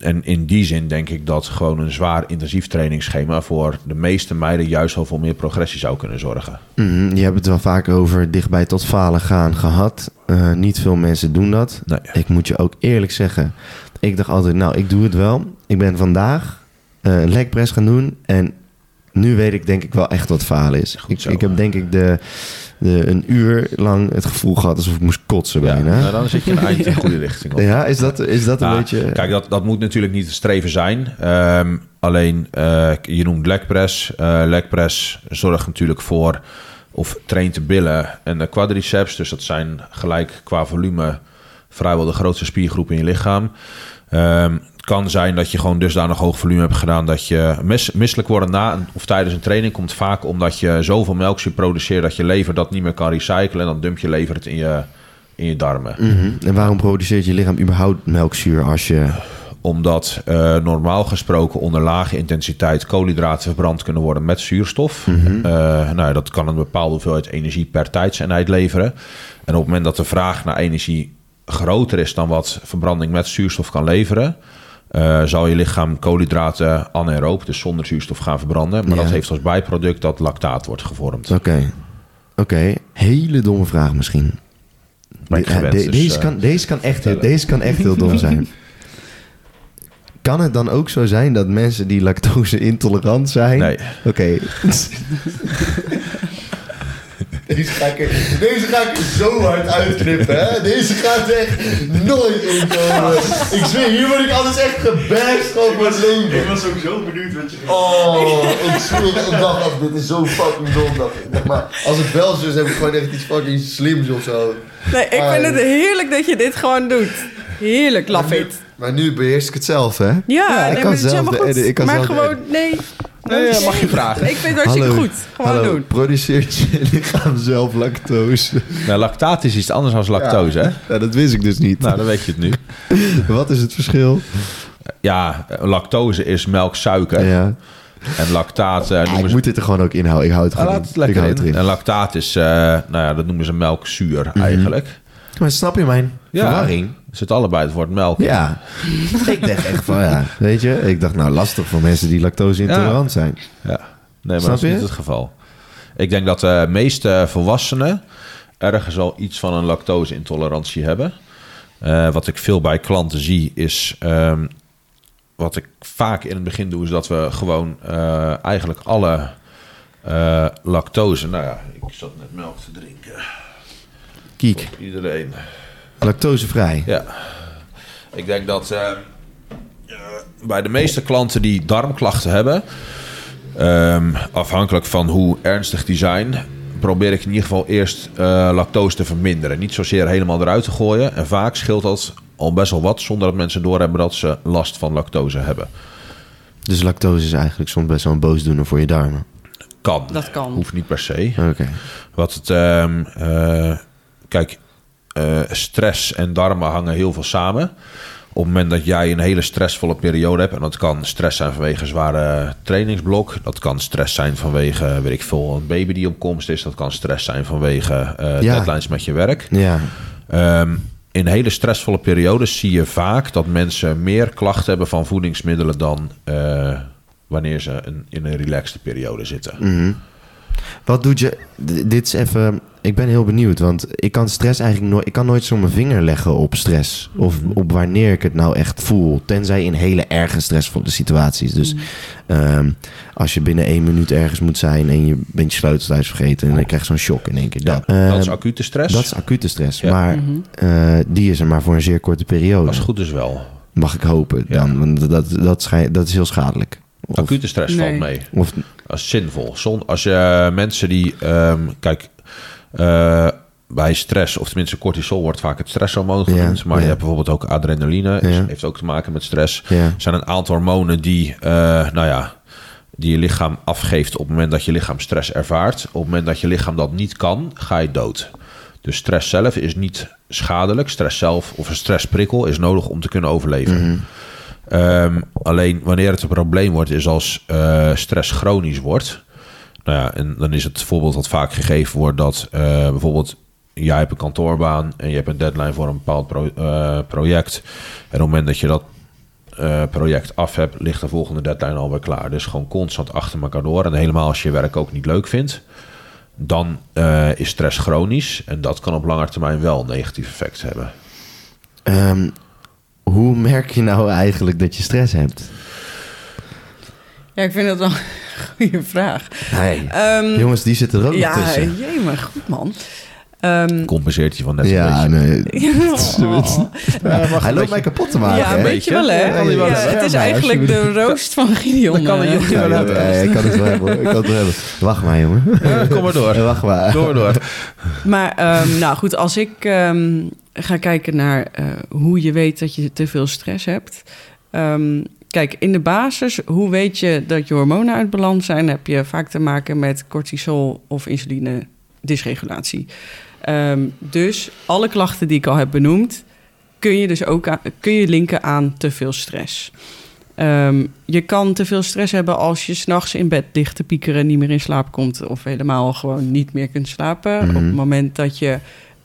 [SPEAKER 4] en in die zin denk ik dat gewoon een zwaar intensief trainingsschema voor de meeste meiden juist wel voor meer progressie zou kunnen zorgen.
[SPEAKER 1] Mhm, je hebt het wel vaak over dichtbij tot falen gaan gehad. Eh, niet veel mensen doen dat.
[SPEAKER 4] Nee.
[SPEAKER 1] Ik moet je ook eerlijk zeggen. Ik dacht altijd, nou, ik doe het wel. Ik ben vandaag eh, een legpress gaan doen. En nu weet ik denk ik wel echt wat falen is. Ik,
[SPEAKER 4] zo.
[SPEAKER 1] ik heb denk ik de, de, een uur lang het gevoel gehad alsof ik moest kotsen
[SPEAKER 4] Ja,
[SPEAKER 1] bijna.
[SPEAKER 4] nou, dan zit je een eind in de goede <laughs> richting op.
[SPEAKER 1] Ja, is dat, is dat een
[SPEAKER 4] Nou,
[SPEAKER 1] beetje...
[SPEAKER 4] Kijk, dat, dat moet natuurlijk niet het streven zijn. Ehm, alleen, eh, je noemt legpress. Eh legpress zorgt natuurlijk voor... of traint de billen en de quadriceps. Dus dat zijn gelijk qua volume... vrijwel de grootste spiergroepen in je lichaam. Ehm, het kan zijn dat je gewoon dusdanig hoog volume hebt gedaan... dat je mis, misselijk worden na een- of tijdens een training... komt vaak omdat je zoveel melkzuur produceert... dat je lever dat niet meer kan recyclen... en dan dump je lever het in je, in je darmen.
[SPEAKER 1] Mhm. En waarom produceert je lichaam überhaupt melkzuur als je...
[SPEAKER 4] Omdat eh, normaal gesproken onder lage intensiteit koolhydraten verbrand kunnen worden met zuurstof.
[SPEAKER 1] Mhm.
[SPEAKER 4] Eh, nou, ja, dat kan een bepaalde hoeveelheid energie per tijdseenheid leveren. En op het moment dat de vraag naar energie groter is dan wat verbranding met zuurstof kan leveren, eh, zal je lichaam koolhydraten anaeroop, dus zonder zuurstof, gaan verbranden. Maar
[SPEAKER 1] Ja.
[SPEAKER 4] dat heeft als bijproduct dat lactaat wordt gevormd.
[SPEAKER 1] Oké. Oké, hele domme vraag misschien.
[SPEAKER 4] Gewend,
[SPEAKER 1] de-
[SPEAKER 4] dus,
[SPEAKER 1] deze,
[SPEAKER 4] eh,
[SPEAKER 1] kan, deze, kan echt,
[SPEAKER 4] vertellen.
[SPEAKER 1] deze kan echt heel dom zijn. <laughs> Kan het dan ook zo zijn dat mensen die lactose intolerant zijn...
[SPEAKER 4] Nee.
[SPEAKER 1] Oké. <laughs> Deze ga, ik er, deze ga ik zo hard uitknippen, hè? Deze gaat echt nooit inkomen. Ik zweer, hier word ik anders echt gebashed voor het leven.
[SPEAKER 5] Ik was ook zo benieuwd wat je
[SPEAKER 1] Oh, ik zweer, ik dacht echt, dit is zo fucking dom. ik. Dacht, maar als het wel zo is, heb ik gewoon echt iets fucking slims of zo.
[SPEAKER 3] Nee, ik vind het heerlijk dat je dit gewoon doet. Heerlijk, love it.
[SPEAKER 1] Maar nu beheers ik het zelf, hè?
[SPEAKER 3] Ja,
[SPEAKER 1] ik
[SPEAKER 3] nee,
[SPEAKER 1] kan
[SPEAKER 3] maar het
[SPEAKER 1] zelf ik kan
[SPEAKER 3] maar
[SPEAKER 1] zelf de
[SPEAKER 3] gewoon, nee,
[SPEAKER 4] Nee, mag je vragen.
[SPEAKER 3] Ik vind het hartstikke
[SPEAKER 1] Hallo.
[SPEAKER 3] goed. Gewoon
[SPEAKER 1] Hallo,
[SPEAKER 3] doen.
[SPEAKER 1] produceert je <laughs> lichaam zelf lactose?
[SPEAKER 4] Nou, lactaat is iets anders dan lactose, hè?
[SPEAKER 1] Ja, dat wist ik dus niet.
[SPEAKER 4] Nou, dan weet je het nu. <laughs>
[SPEAKER 1] Wat is het verschil?
[SPEAKER 4] Ja, lactose is melksuiker.
[SPEAKER 1] Ja.
[SPEAKER 4] En lactaat eh,
[SPEAKER 1] Ja,
[SPEAKER 4] noemen
[SPEAKER 1] ik
[SPEAKER 4] ze...
[SPEAKER 1] moet dit er gewoon ook inhouden. Ik hou het
[SPEAKER 4] Ah,
[SPEAKER 1] gewoon in.
[SPEAKER 4] het lekker
[SPEAKER 1] ik hou
[SPEAKER 4] in.
[SPEAKER 1] het erin.
[SPEAKER 4] En lactaat is, eh, nou ja, dat noemen ze melkzuur eigenlijk.
[SPEAKER 1] Maar snap je mijn
[SPEAKER 4] Ja,
[SPEAKER 1] verwarring?
[SPEAKER 4] er zit allebei het woord melk.
[SPEAKER 1] Ja. <laughs> ik dacht echt van ja, weet je. Ik dacht nou lastig voor mensen die lactose intolerant zijn.
[SPEAKER 4] Ja. Nee, maar
[SPEAKER 1] Snap
[SPEAKER 4] dat is
[SPEAKER 1] je?
[SPEAKER 4] niet het geval. Ik denk dat de meeste volwassenen ergens al iets van een lactose-intolerantie hebben. Eh, wat ik veel bij klanten zie is... ehm, wat ik vaak in het begin doe... is dat we gewoon eh, eigenlijk alle eh, lactose... Nou ja, ik zat net melk te drinken.
[SPEAKER 1] Kiek,
[SPEAKER 4] Iedereen.
[SPEAKER 1] lactosevrij.
[SPEAKER 4] Ja. Ik denk dat eh, eh, bij de meeste klanten die darmklachten hebben, ehm, afhankelijk van hoe ernstig die zijn, probeer ik in ieder geval eerst eh, lactose te verminderen. Niet zozeer helemaal eruit te gooien. En vaak scheelt dat al best wel wat, zonder dat mensen doorhebben dat ze last van lactose hebben.
[SPEAKER 1] Dus lactose is eigenlijk soms best wel een boosdoener voor je darmen.
[SPEAKER 4] Kan.
[SPEAKER 3] Dat kan.
[SPEAKER 4] Hoeft niet per se.
[SPEAKER 1] Oké.
[SPEAKER 4] Wat het, ehm, eh, kijk, eh, stress en darmen hangen heel veel samen. Op het moment dat jij een hele stressvolle periode hebt, en dat kan stress zijn vanwege een zware trainingsblok, dat kan stress zijn vanwege, weet ik veel, een baby die op komst is, dat kan stress zijn vanwege eh,
[SPEAKER 1] Ja.
[SPEAKER 4] deadlines met je werk.
[SPEAKER 1] Ja.
[SPEAKER 4] Ehm, in hele stressvolle periodes zie je vaak dat mensen meer klachten hebben van voedingsmiddelen dan eh, wanneer ze een, in een relaxte periode zitten.
[SPEAKER 1] Mhm. Wat doet je... Dit is even... Ik ben heel benieuwd, want ik kan stress eigenlijk nooit... Ik kan nooit zo mijn vinger leggen op stress. Of op wanneer ik het nou echt voel. Tenzij in hele erge stressvolle situaties. Dus ehm, als je binnen één minuut ergens moet zijn... en je bent je sleutels thuis vergeten... en dan krijg je zo'n shock in één keer.
[SPEAKER 4] Ja,
[SPEAKER 1] Dat,
[SPEAKER 4] dat is
[SPEAKER 1] Ehm,
[SPEAKER 4] acute stress.
[SPEAKER 1] dat is acute stress.
[SPEAKER 4] Ja.
[SPEAKER 1] Maar eh, die is er maar voor een zeer korte periode.
[SPEAKER 4] Als goed is wel.
[SPEAKER 1] Mag ik hopen dan. Want dat, dat, schij- dat is heel schadelijk.
[SPEAKER 4] Acute stress
[SPEAKER 3] Nee.
[SPEAKER 4] valt mee.
[SPEAKER 1] of,
[SPEAKER 4] Als zinvol. Zon, als je mensen die... ehm, kijk, eh, bij stress, of tenminste cortisol wordt vaak het stresshormoon
[SPEAKER 1] Ja,
[SPEAKER 4] genoemd. maar
[SPEAKER 1] ja.
[SPEAKER 4] je hebt bijvoorbeeld ook adrenaline.
[SPEAKER 1] Ja.
[SPEAKER 4] Heeft ook te maken met stress. Er zijn een aantal hormonen die, eh, nou ja, die je lichaam afgeeft op het moment dat je lichaam stress ervaart. Op het moment dat je lichaam dat niet kan, ga je dood. Dus stress zelf is niet schadelijk. Stress zelf of een stressprikkel is nodig om te kunnen overleven. Ehm, alleen wanneer het een probleem wordt, is als eh, stress chronisch wordt. Nou ja, en dan is het voorbeeld wat vaak gegeven wordt dat eh, bijvoorbeeld jij hebt een kantoorbaan en je hebt een deadline voor een bepaald eh, project. En op het moment dat je dat project af hebt, ligt de volgende deadline alweer klaar. Dus gewoon constant achter elkaar door. En helemaal als je je werk ook niet leuk vindt, dan is stress chronisch. En dat kan op lange termijn wel een negatief effect hebben.
[SPEAKER 1] Ehm, hoe merk je nou eigenlijk dat je stress hebt?
[SPEAKER 3] Ja, ik vind dat wel een goede vraag.
[SPEAKER 1] Nee.
[SPEAKER 3] Ehm,
[SPEAKER 1] Jongens, die zitten er ook nog
[SPEAKER 3] ja,
[SPEAKER 1] tussen.
[SPEAKER 3] jee, maar goed man. Ehm,
[SPEAKER 4] Compenseert je van net
[SPEAKER 1] Ja,
[SPEAKER 4] een beetje.
[SPEAKER 1] nee. <laughs>
[SPEAKER 3] oh. <laughs> <laughs>
[SPEAKER 1] Hij loopt mij kapot te maken.
[SPEAKER 3] Ja, een beetje wel, hè?
[SPEAKER 1] Ja,
[SPEAKER 3] Ja, het is
[SPEAKER 1] Ja,
[SPEAKER 3] eigenlijk de roost van Gideon.
[SPEAKER 4] Dat kan een
[SPEAKER 3] eh.
[SPEAKER 4] jongen
[SPEAKER 1] Ja,
[SPEAKER 4] wel
[SPEAKER 1] ja,
[SPEAKER 4] hebben.
[SPEAKER 1] ja, ik kan het wel hebben. Ik kan het wel hebben. Wacht maar, jongen.
[SPEAKER 4] Ja, kom maar door.
[SPEAKER 1] Wacht maar.
[SPEAKER 4] Door, door.
[SPEAKER 3] Maar ehm, nou goed, als ik ehm, ga kijken naar eh, hoe je weet dat je te veel stress hebt. Ehm, kijk, in de basis, hoe weet je dat je hormonen uit balans zijn? Heb je vaak te maken met cortisol of insuline dysregulatie. Ehm, dus alle klachten die ik al heb benoemd, kun je dus ook aan- kun je linken aan te veel stress. Ehm, je kan te veel stress hebben als je s'nachts in bed ligt te piekeren, niet meer in slaap komt of helemaal gewoon niet meer kunt slapen.
[SPEAKER 1] Mhm.
[SPEAKER 3] Op het moment dat je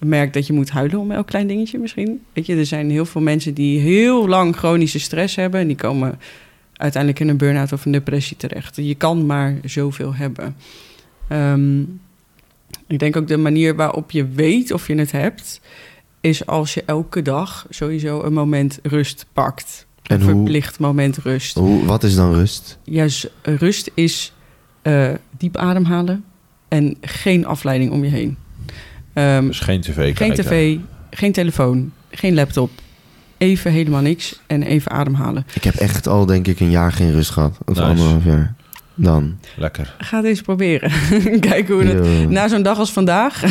[SPEAKER 3] merkt dat je moet huilen om elk klein dingetje misschien. Weet je, er zijn heel veel mensen die heel lang chronische stress hebben en die komen uiteindelijk in een burn-out of een depressie terecht. Je kan maar zoveel hebben. Ehm, ik denk ook de manier waarop je weet of je het hebt, is als je elke dag sowieso een moment rust pakt.
[SPEAKER 1] En
[SPEAKER 3] een
[SPEAKER 1] hoe-
[SPEAKER 3] verplicht moment rust.
[SPEAKER 1] Hoe, wat is dan rust?
[SPEAKER 3] Juist, rust is eh, diep ademhalen en geen afleiding om je heen. Ehm,
[SPEAKER 4] Dus geen tv
[SPEAKER 3] geen
[SPEAKER 4] kijken.
[SPEAKER 3] tv, geen telefoon, geen laptop. Even helemaal niks en even ademhalen.
[SPEAKER 1] Ik heb echt al, denk ik, een jaar geen rust gehad. Of
[SPEAKER 4] Nice.
[SPEAKER 1] anderhalf jaar. Dan.
[SPEAKER 4] Lekker.
[SPEAKER 3] Ga het eens proberen. <laughs> Kijk hoe het...
[SPEAKER 1] Yo.
[SPEAKER 3] Na zo'n dag als vandaag.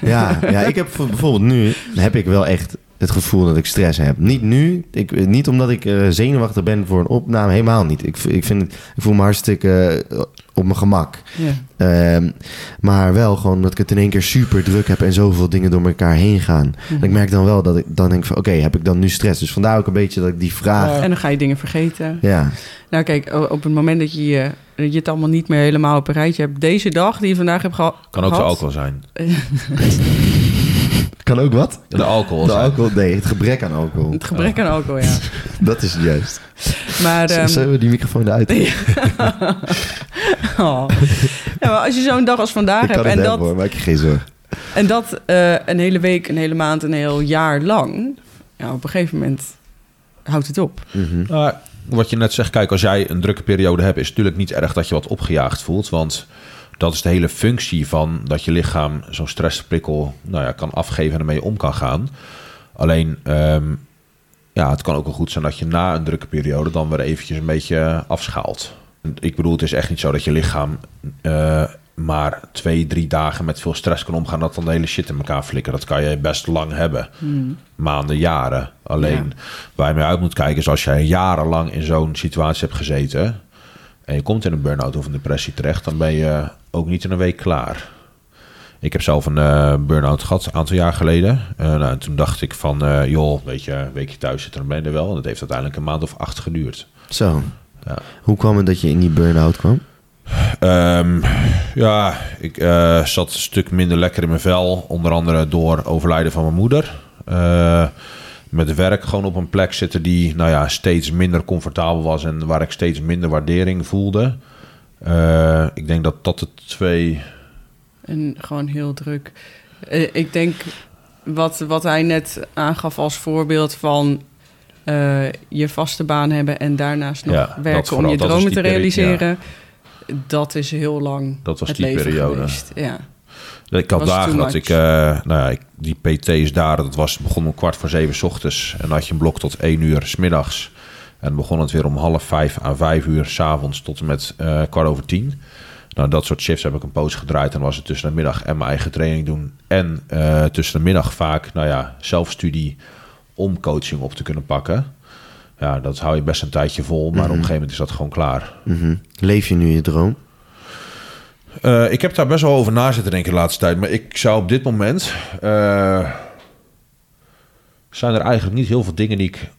[SPEAKER 1] Ja, ja, <laughs> ik heb voor- bijvoorbeeld nu... heb ik wel echt het gevoel dat ik stress heb. Niet nu, ik, niet omdat ik eh, zenuwachtig ben voor een opname, helemaal niet. Ik, ik, vind het, ik voel me hartstikke eh, op mijn gemak.
[SPEAKER 3] Ja.
[SPEAKER 1] Ehm, maar wel gewoon dat ik het in één keer super druk heb en zoveel dingen door elkaar heen gaan. En ik merk dan wel dat ik dan denk van oké, heb ik dan nu stress? Dus vandaar ook een beetje dat ik die vraag.
[SPEAKER 3] En dan ga je dingen vergeten.
[SPEAKER 1] Ja,
[SPEAKER 3] Nou kijk, op het moment dat je, je je het allemaal niet meer helemaal op een rijtje hebt... deze dag die je vandaag hebt geha-
[SPEAKER 4] Kan ook
[SPEAKER 3] gehad...
[SPEAKER 4] alcohol zijn. <laughs> <laughs>
[SPEAKER 1] kan ook wat?
[SPEAKER 4] De alcohol
[SPEAKER 1] De alcohol, nee, het gebrek aan alcohol.
[SPEAKER 3] Het gebrek aan alcohol, ja. <laughs>
[SPEAKER 1] Dat is het juist.
[SPEAKER 3] Maar, ehm,
[SPEAKER 1] Zullen we die microfoon eruit? <laughs>
[SPEAKER 3] Oh. ja, maar als je zo'n dag als vandaag hebt...
[SPEAKER 1] het
[SPEAKER 3] en
[SPEAKER 1] hebben
[SPEAKER 3] dat,
[SPEAKER 1] hoor, maak je geen zorgen.
[SPEAKER 3] en dat eh, een hele week, een hele maand, een heel jaar lang... Ja, op een gegeven moment houdt het op.
[SPEAKER 4] Nou, wat je net zegt, kijk, als jij een drukke periode hebt, is het natuurlijk niet erg dat je wat opgejaagd voelt. Want dat is de hele functie van dat je lichaam zo'n stressprikkel nou ja, kan afgeven en ermee om kan gaan. Alleen, ehm, ja, het kan ook wel goed zijn dat je na een drukke periode dan weer eventjes een beetje afschaalt. Ik bedoel, het is echt niet zo dat je lichaam eh, maar twee, drie dagen met veel stress kan omgaan, dat dan de hele shit in elkaar flikken. Dat kan je best lang hebben. Maanden, jaren. Alleen waar je mee uit moet kijken is als jij jarenlang in zo'n situatie hebt gezeten en je komt in een burn-out of een depressie terecht, dan ben je ook niet in een week klaar. Ik heb zelf een eh burn-out gehad een aantal jaar geleden. Eh, nou, en toen dacht ik van, eh, joh, weet je, een weekje thuis zitten, dan ben je er wel. En dat heeft uiteindelijk een maand of acht geduurd.
[SPEAKER 1] Zo.
[SPEAKER 4] Ja.
[SPEAKER 1] Hoe kwam het dat je in die burn-out kwam?
[SPEAKER 4] Ehm, ja, ik zat een stuk minder lekker in mijn vel. Onder andere door overlijden van mijn moeder. Met werk gewoon op een plek zitten die nou ja, steeds minder comfortabel was en waar ik steeds minder waardering voelde. Eh, ik denk dat dat de twee.
[SPEAKER 3] En gewoon heel druk. Eh, ik denk wat, wat hij net aangaf als voorbeeld van eh, je vaste baan hebben en daarnaast nog
[SPEAKER 4] Ja,
[SPEAKER 3] werken om je dromen te realiseren. Dat is heel lang
[SPEAKER 4] Dat was
[SPEAKER 3] het
[SPEAKER 4] die
[SPEAKER 3] leven
[SPEAKER 4] periode.
[SPEAKER 3] geweest. Ja.
[SPEAKER 4] Ik had
[SPEAKER 3] Was
[SPEAKER 4] dagen dat
[SPEAKER 3] much.
[SPEAKER 4] ik, eh, nou ja, ik, die PT's daar, dat was, begon om kwart voor zeven 's ochtends. En dan had je een blok tot één uur 's middags. En begon het weer om half vijf à vijf uur 's avonds tot en met eh, kwart over tien. Nou, dat soort shifts heb ik een poos gedraaid. En was het tussen de middag en mijn eigen training doen. En eh, tussen de middag vaak, nou ja, zelfstudie om coaching op te kunnen pakken. Ja, dat hou je best een tijdje vol. Maar op een gegeven moment is dat gewoon klaar.
[SPEAKER 1] Mhm. Leef je nu je droom?
[SPEAKER 4] Eh, ik heb daar best wel over na zitten denken de laatste tijd. Maar ik zou op dit moment... eh, zijn er eigenlijk niet heel veel dingen die ik...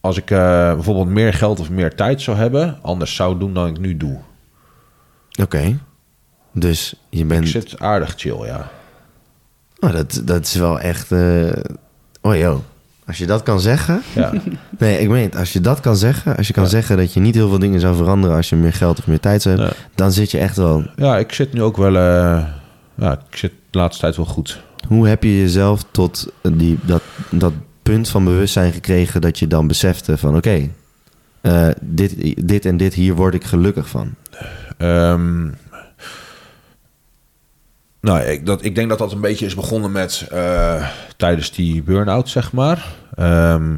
[SPEAKER 4] Als ik eh, bijvoorbeeld meer geld of meer tijd zou hebben... anders zou doen dan ik nu doe.
[SPEAKER 1] Oké. Dus je
[SPEAKER 4] Ik
[SPEAKER 1] bent...
[SPEAKER 4] zit aardig chill, ja.
[SPEAKER 1] Oh, dat, dat is wel echt... Oh joh. Als je dat kan zeggen...
[SPEAKER 4] Ja, <laughs>
[SPEAKER 1] Nee, ik meen het. Als je dat kan zeggen... Als je kan
[SPEAKER 4] Ja.
[SPEAKER 1] zeggen dat je niet heel veel dingen zou veranderen... als je meer geld of meer tijd zou hebben...
[SPEAKER 4] Ja.
[SPEAKER 1] dan zit je echt wel...
[SPEAKER 4] ja ik zit nu ook wel... eh, ja, ik zit de laatste tijd wel goed.
[SPEAKER 1] Hoe heb je jezelf tot die, dat, dat punt van bewustzijn gekregen... dat je dan besefte van... oké, eh, dit, dit en dit hier word ik gelukkig van.
[SPEAKER 4] Ehm, nou, ik, dat, ik denk dat dat een beetje is begonnen met eh, tijdens die burn-out, zeg maar. Ehm,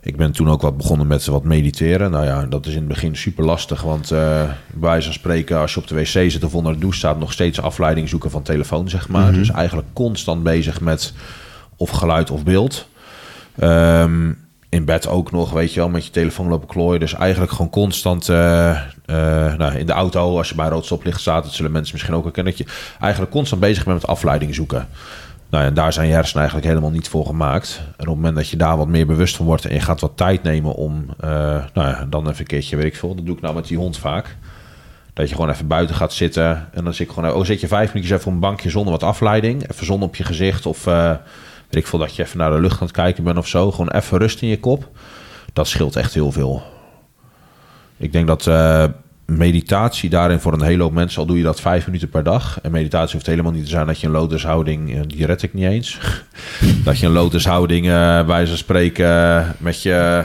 [SPEAKER 4] ik ben toen ook wat begonnen met wat mediteren. Nou ja, dat is in het begin super lastig, want eh bij wijze van spreken, als je op de wc zit of onder de douche staat, nog steeds afleiding zoeken van telefoon, zeg maar. Dus eigenlijk constant bezig met of geluid of beeld. Ehm, in bed ook nog, weet je wel, met je telefoon lopen klooien. Dus eigenlijk gewoon constant eh, eh, nou, in de auto, als je bij rood stoplicht staat, dat zullen mensen misschien ook herkennen, dat je eigenlijk constant bezig bent met afleiding zoeken. Nou en daar zijn je hersenen eigenlijk helemaal niet voor gemaakt. En op het moment dat je daar wat meer bewust van wordt en je gaat wat tijd nemen om, eh, nou ja, dan even een keertje, weet ik veel, dat doe ik nou met die hond vaak. Dat je gewoon even buiten gaat zitten en dan zit ik gewoon, oh zit je vijf minuutjes even op een bankje zonder wat afleiding, even zon op je gezicht of ik veel, dat je even naar de lucht het kijken bent of zo. Gewoon even rust in je kop. Dat scheelt echt heel veel. Ik denk dat eh, meditatie daarin voor een hele hoop mensen, al doe je dat vijf minuten per dag. En meditatie hoeft helemaal niet te zijn dat je een lotushouding, eh, die red ik niet eens. <laughs> dat je een lotushouding, eh bij ze spreken, met je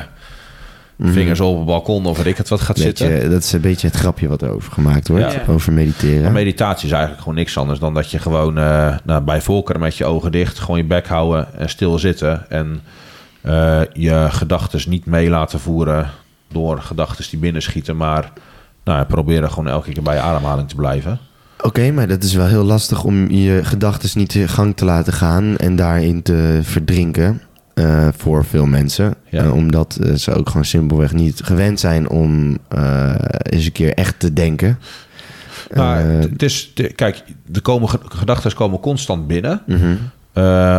[SPEAKER 4] vingers op het balkon of weet ik het wat gaat zitten.
[SPEAKER 1] Beetje, dat is een beetje het grapje wat er over gemaakt wordt.
[SPEAKER 3] Ja.
[SPEAKER 1] Over mediteren.
[SPEAKER 4] Maar meditatie is eigenlijk gewoon niks anders dan dat je gewoon eh, nou, bij voorkeur met je ogen dicht, gewoon je bek houden en stil zitten. En eh, je gedachten niet mee laten voeren door gedachten die binnenschieten, maar nou, proberen gewoon elke keer bij je ademhaling te blijven.
[SPEAKER 1] Oké, maar dat is wel heel lastig om je gedachten niet in gang te laten gaan en daarin te verdrinken. Eh, voor veel mensen.
[SPEAKER 4] Ja.
[SPEAKER 1] Eh, omdat eh, ze ook gewoon simpelweg niet gewend zijn om eens een keer echt te denken.
[SPEAKER 4] Maar het is, kijk, de komen, gedachten komen constant binnen.
[SPEAKER 1] mhm.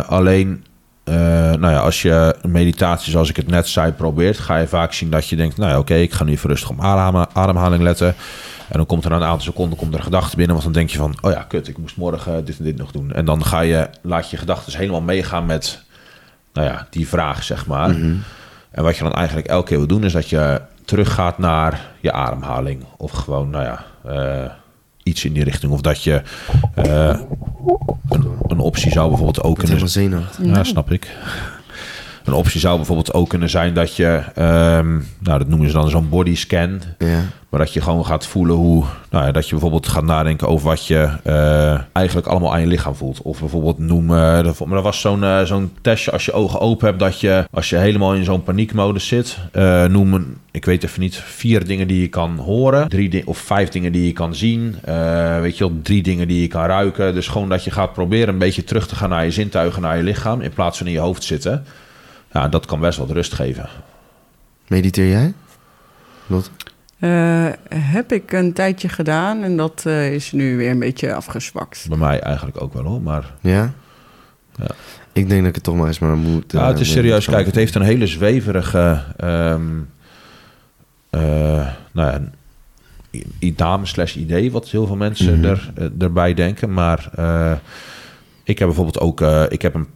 [SPEAKER 4] Alleen, nou ja, als je meditatie, zoals ik het net zei, probeert, ga je vaak zien dat je denkt, nou ja, oké, ik ga nu even rustig op adem, ademhaling letten. En dan komt er na een aantal seconden komt er een gedachte binnen, want dan denk je van, oh ja, kut, ik moest morgen dit en dit nog doen. En dan ga je, laat je gedachten helemaal meegaan met, nou ja, die vraag, zeg maar. En wat je dan eigenlijk elke keer wil doen, is dat je teruggaat naar je ademhaling. Of gewoon, nou ja, eh, iets in die richting. Of dat je eh, een, een optie zou bijvoorbeeld ook kunnen
[SPEAKER 1] helemaal zenuwachtig.
[SPEAKER 4] ja, snap ik. Een optie zou bijvoorbeeld ook kunnen zijn dat je, ehm, nou dat noemen ze dan zo'n body scan,
[SPEAKER 1] Ja.
[SPEAKER 4] maar dat je gewoon gaat voelen hoe, nou ja, dat je bijvoorbeeld gaat nadenken over wat je eh, eigenlijk allemaal aan je lichaam voelt. Of bijvoorbeeld noemen, dat- maar er was zo'n eh, zo'n testje als je ogen open hebt, dat je als je helemaal in zo'n paniekmodus zit, eh noemen, ik weet even niet, vier dingen die je kan horen, drie of vijf dingen die je kan zien, eh, weet je wel, drie dingen die je kan ruiken. Dus gewoon dat je gaat proberen een beetje terug te gaan naar je zintuigen, naar je lichaam, in plaats van in je hoofd zitten. Ja, dat kan best wat rust geven.
[SPEAKER 1] Mediteer jij? Lot?
[SPEAKER 3] Eh, heb ik een tijdje gedaan en dat eh, is nu weer een beetje afgezwakt.
[SPEAKER 4] Bij mij eigenlijk ook wel hoor, maar
[SPEAKER 1] Ja?
[SPEAKER 4] Ja.
[SPEAKER 1] Ik denk dat ik het toch maar eens maar moet...
[SPEAKER 4] Ja,
[SPEAKER 1] eh,
[SPEAKER 4] het is
[SPEAKER 1] moet-
[SPEAKER 4] serieus. Kijk, het heeft een hele zweverige... ehm eh, nou ja, idame slash idee... wat heel veel mensen
[SPEAKER 1] Mhm.
[SPEAKER 4] er, eh, erbij denken. Maar eh, ik heb bijvoorbeeld ook... eh, ik heb een,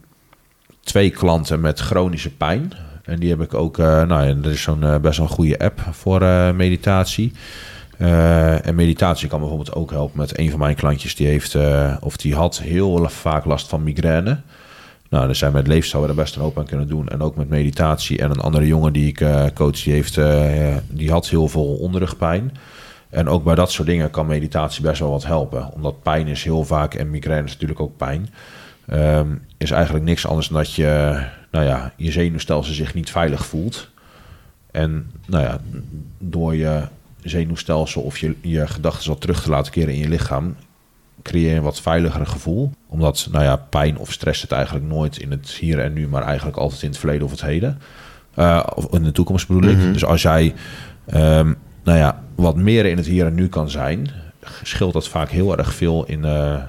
[SPEAKER 4] twee klanten met chronische pijn. En die heb ik ook... eh, nou ja, er is zo'n eh, best wel een goede app voor eh, meditatie. En meditatie kan bijvoorbeeld ook helpen met een van mijn klantjes... die heeft, of die had heel vaak last van migraine... Nou, er zijn met leefstijl er best een hoop aan kunnen doen. En ook met meditatie. En een andere jongen die ik eh, coach, die, heeft, die had heel veel onderrugpijn. En ook bij dat soort dingen kan meditatie best wel wat helpen. Omdat pijn is heel vaak, en migraine is natuurlijk ook pijn... ehm, is eigenlijk niks anders dan dat je, nou ja, je zenuwstelsel zich niet veilig voelt. En nou ja, door je zenuwstelsel of je, je gedachten wat terug te laten keren in je lichaam... creëer je een wat veiliger gevoel. Omdat, nou ja, pijn of stress zit eigenlijk nooit in het hier en nu... maar eigenlijk altijd in het verleden of het heden. Eh, of in de toekomst bedoel ik.
[SPEAKER 1] Mhm.
[SPEAKER 4] Dus als jij, ehm, nou ja, wat meer in het hier en nu kan zijn... scheelt dat vaak heel erg veel in... eh,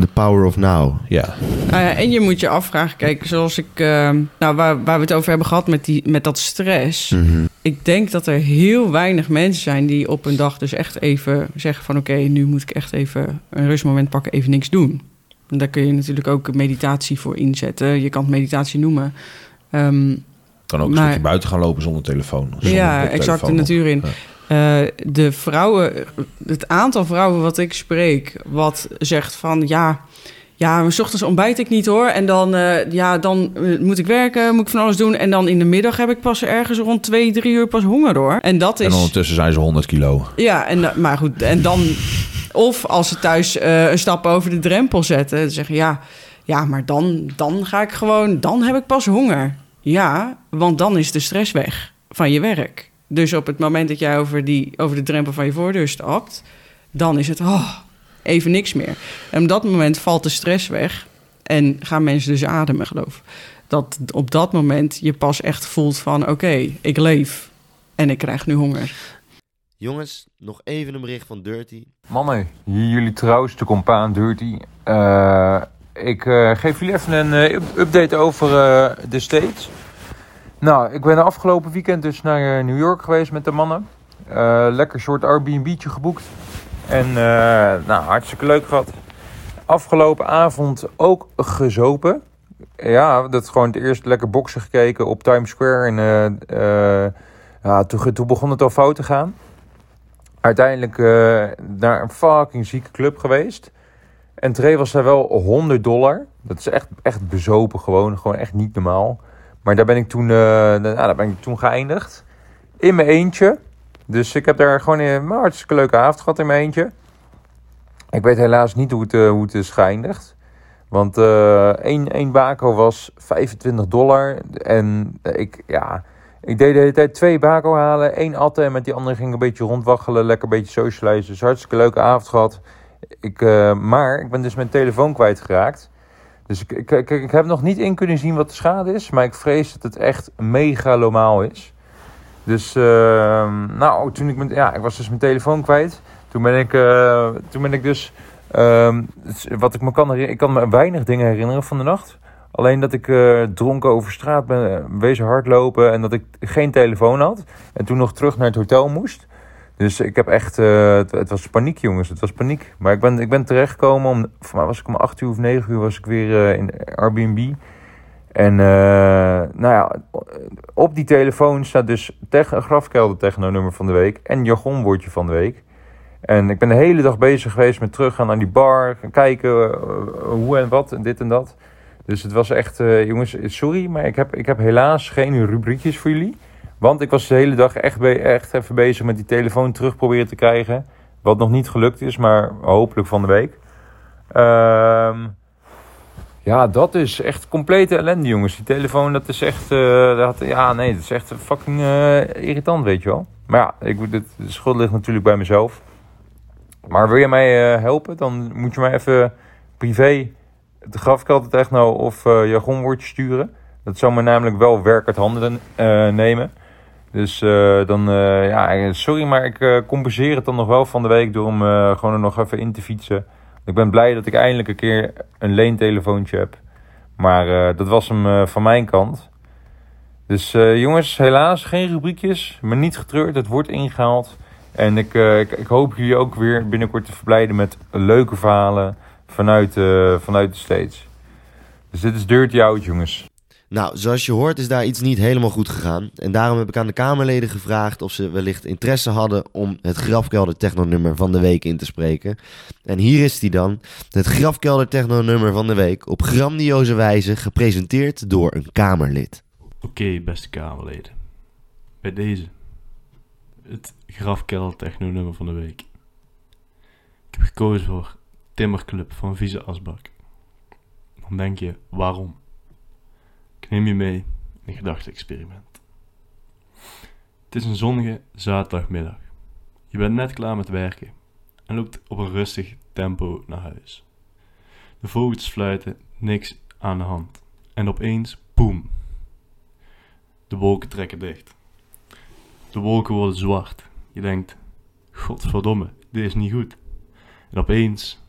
[SPEAKER 1] The power of now.
[SPEAKER 4] ja,
[SPEAKER 3] Nou ja, en je moet je afvragen, kijk, zoals ik, eh, nou, waar, waar we het over hebben gehad met, die, met dat stress.
[SPEAKER 1] Mhm.
[SPEAKER 3] Ik denk dat er heel weinig mensen zijn die op een dag dus echt even zeggen van oké, nu moet ik echt even een rustmoment pakken, even niks doen. En daar kun je natuurlijk ook meditatie voor inzetten. Je kan het meditatie noemen. Ehm,
[SPEAKER 4] kan ook een
[SPEAKER 3] Maar-
[SPEAKER 4] stukje buiten gaan lopen zonder telefoon. Zonder
[SPEAKER 3] ja, exact de natuur in.
[SPEAKER 4] Ja.
[SPEAKER 3] Eh, de vrouwen, het aantal vrouwen wat ik spreek, wat zegt van ja, ja, maar 's ochtends ontbijt ik niet hoor. En dan, eh, ja, dan eh, moet ik werken, moet ik van alles doen. En dan in de middag heb ik pas ergens rond twee, drie uur pas honger hoor. En dat
[SPEAKER 4] En
[SPEAKER 3] is.
[SPEAKER 4] ondertussen zijn ze 100 kilo.
[SPEAKER 3] Ja, en, maar goed, en dan. Of als ze thuis een stap over de drempel zetten, dan zeggen ja, ja, maar dan, dan ga ik gewoon, dan heb ik pas honger. Ja, want dan is de stress weg van je werk. Dus op het moment dat jij over, die, over de drempel van je voordeur stapt, dan is het oh, even niks meer. En op dat moment valt de stress weg en gaan mensen dus ademen, geloof ik. Dat op dat moment je pas echt voelt van oké, ik leef en ik krijg nu honger.
[SPEAKER 1] Jongens, nog even een bericht van Dirty.
[SPEAKER 5] Mannen, hier jullie trouwste compaan Dirty. Eh, ik eh, geef jullie even een eh, up- update over eh, de States. Nou, ik ben afgelopen weekend dus naar eh, New York geweest met de mannen. Eh, lekker soort Airbnb'tje geboekt. En eh, nou, hartstikke leuk gehad. Afgelopen avond ook gezopen. Ja, dat is gewoon het eerst lekker boksen gekeken op Times Square. En ja, toen, toen begon het al fout te gaan uiteindelijk naar een fucking zieke club geweest. En Trey was daar wel 100 dollar. Dat is echt, echt bezopen gewoon. Gewoon echt niet normaal. Maar daar ben ik toen, eh, nou, daar ben ik toen geëindigd. In mijn eentje. Dus ik heb daar gewoon een hartstikke leuke avond gehad in mijn eentje. Ik weet helaas niet hoe het, eh, hoe het is geëindigd. Want eh één, één bako was 25 dollar. En ik, ja, ik deed de hele tijd twee bako halen. één atten en met die andere ging ik een beetje rondwaggelen. Lekker een beetje socializen. Dus hartstikke leuke avond gehad. Ik, eh, maar ik ben dus mijn telefoon kwijtgeraakt. Dus ik, ik, ik, ik heb nog niet in kunnen zien wat de schade is. Maar ik vrees dat het echt megalomaal is. Dus, ehm, nou, toen ik, mijn, ja, ik was dus mijn telefoon kwijt. Toen ben ik, eh, toen ben ik dus, ehm, wat ik me kan herinneren, ik kan me weinig dingen herinneren van de nacht. Alleen dat ik eh, dronken over straat ben eh, wezen hardlopen en dat ik geen telefoon had. En toen nog terug naar het hotel moest. Dus ik heb echt, eh, het, was paniek jongens, het was paniek. Maar ik ben, ik ben terechtgekomen, om, voor mij was ik om 8 uur of 9 uur was ik weer eh, in Airbnb. En eh, nou ja, op die telefoon staat dus tech, grafkelder techno-nummer van de week en jargonwoordje van de week. En ik ben de hele dag bezig geweest met teruggaan naar die bar, kijken hoe en wat en dit en dat. Dus het was echt, jongens, sorry, maar ik heb, ik heb helaas geen rubriekjes voor jullie. Want ik was de hele dag echt, echt even bezig met die telefoon terug proberen te krijgen. Wat nog niet gelukt is, maar hopelijk van de week. Ehm, ja, dat is echt complete ellende, jongens. Die telefoon, dat is echt... eh, dat, ja, nee, dat is echt fucking eh, irritant, weet je wel. Maar ja, ik, de schuld ligt natuurlijk bij mezelf. Maar wil je mij eh, helpen, dan moet je mij even privé de grafkelder techno of jargonwoordje sturen. Dat zou me namelijk wel werk uit handen nemen. Dus eh, dan, eh, ja, sorry, maar ik eh, compenseer het dan nog wel van de week door hem eh, gewoon er nog even in te fietsen. Ik ben blij dat ik eindelijk een keer een leentelefoontje heb. Maar eh, dat was hem eh, van mijn kant. Dus eh, jongens, helaas geen rubriekjes. Maar niet getreurd, het wordt ingehaald. En ik, eh, ik, hoop jullie ook weer binnenkort te verblijden met leuke verhalen vanuit, eh, vanuit de States. Dus dit is Dirty Out, jongens.
[SPEAKER 1] Nou, zoals je hoort is daar iets niet helemaal goed gegaan. En daarom heb ik aan de Kamerleden gevraagd of ze wellicht interesse hadden om het grafkelder techno-nummer van de week in te spreken. En hier is die dan, het grafkelder techno-nummer van de week, op grandioze wijze gepresenteerd door een Kamerlid.
[SPEAKER 6] Oké, beste Kamerleden. Bij deze. Het grafkelder techno nummer van de week. Ik heb gekozen voor Timmerclub van Vieze Asbak. Dan denk je, waarom? Ik neem je mee in een gedachte-experiment. Het is een zonnige zaterdagmiddag. Je bent net klaar met werken en loopt op een rustig tempo naar huis. De vogels fluiten, niks aan de hand. En opeens, boem, de wolken trekken dicht. De wolken worden zwart. Je denkt, godverdomme, dit is niet goed. En opeens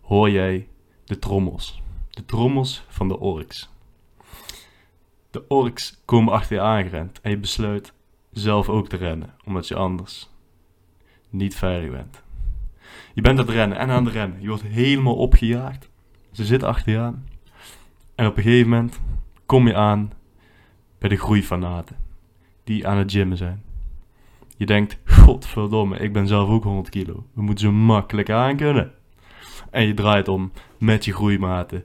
[SPEAKER 6] hoor jij de trommels. De trommels van de orks. De orks komen achter je aangerend en je besluit zelf ook te rennen, omdat je anders niet veilig bent. Je bent aan het rennen en aan het rennen. Je wordt helemaal opgejaagd. Ze zitten achter je aan. En op een gegeven moment kom je aan bij de groeifanaten die aan het gymmen zijn. Je denkt, godverdomme, ik ben zelf ook 100 kilo. We moeten zo makkelijk aankunnen. En je draait om met je groeimaten.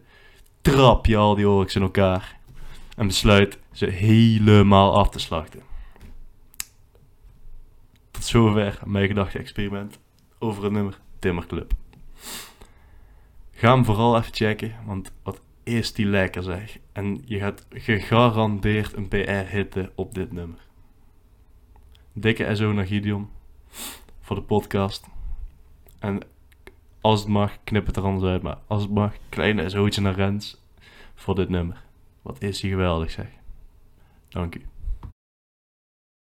[SPEAKER 6] Trap je al die orks in elkaar. En besluit ze helemaal af te slachten. Tot zover mijn gedachte-experiment over het nummer Timmerclub. Ga hem vooral even checken, want wat is die lekker zeg. En je gaat gegarandeerd een PR-hitte op dit nummer. Dikke SO naar Gideon voor de podcast. En als het mag, knip het er anders uit. Maar als het mag, kleine SO'tje naar Rens voor dit nummer. Wat is hij geweldig zeg. Dank u.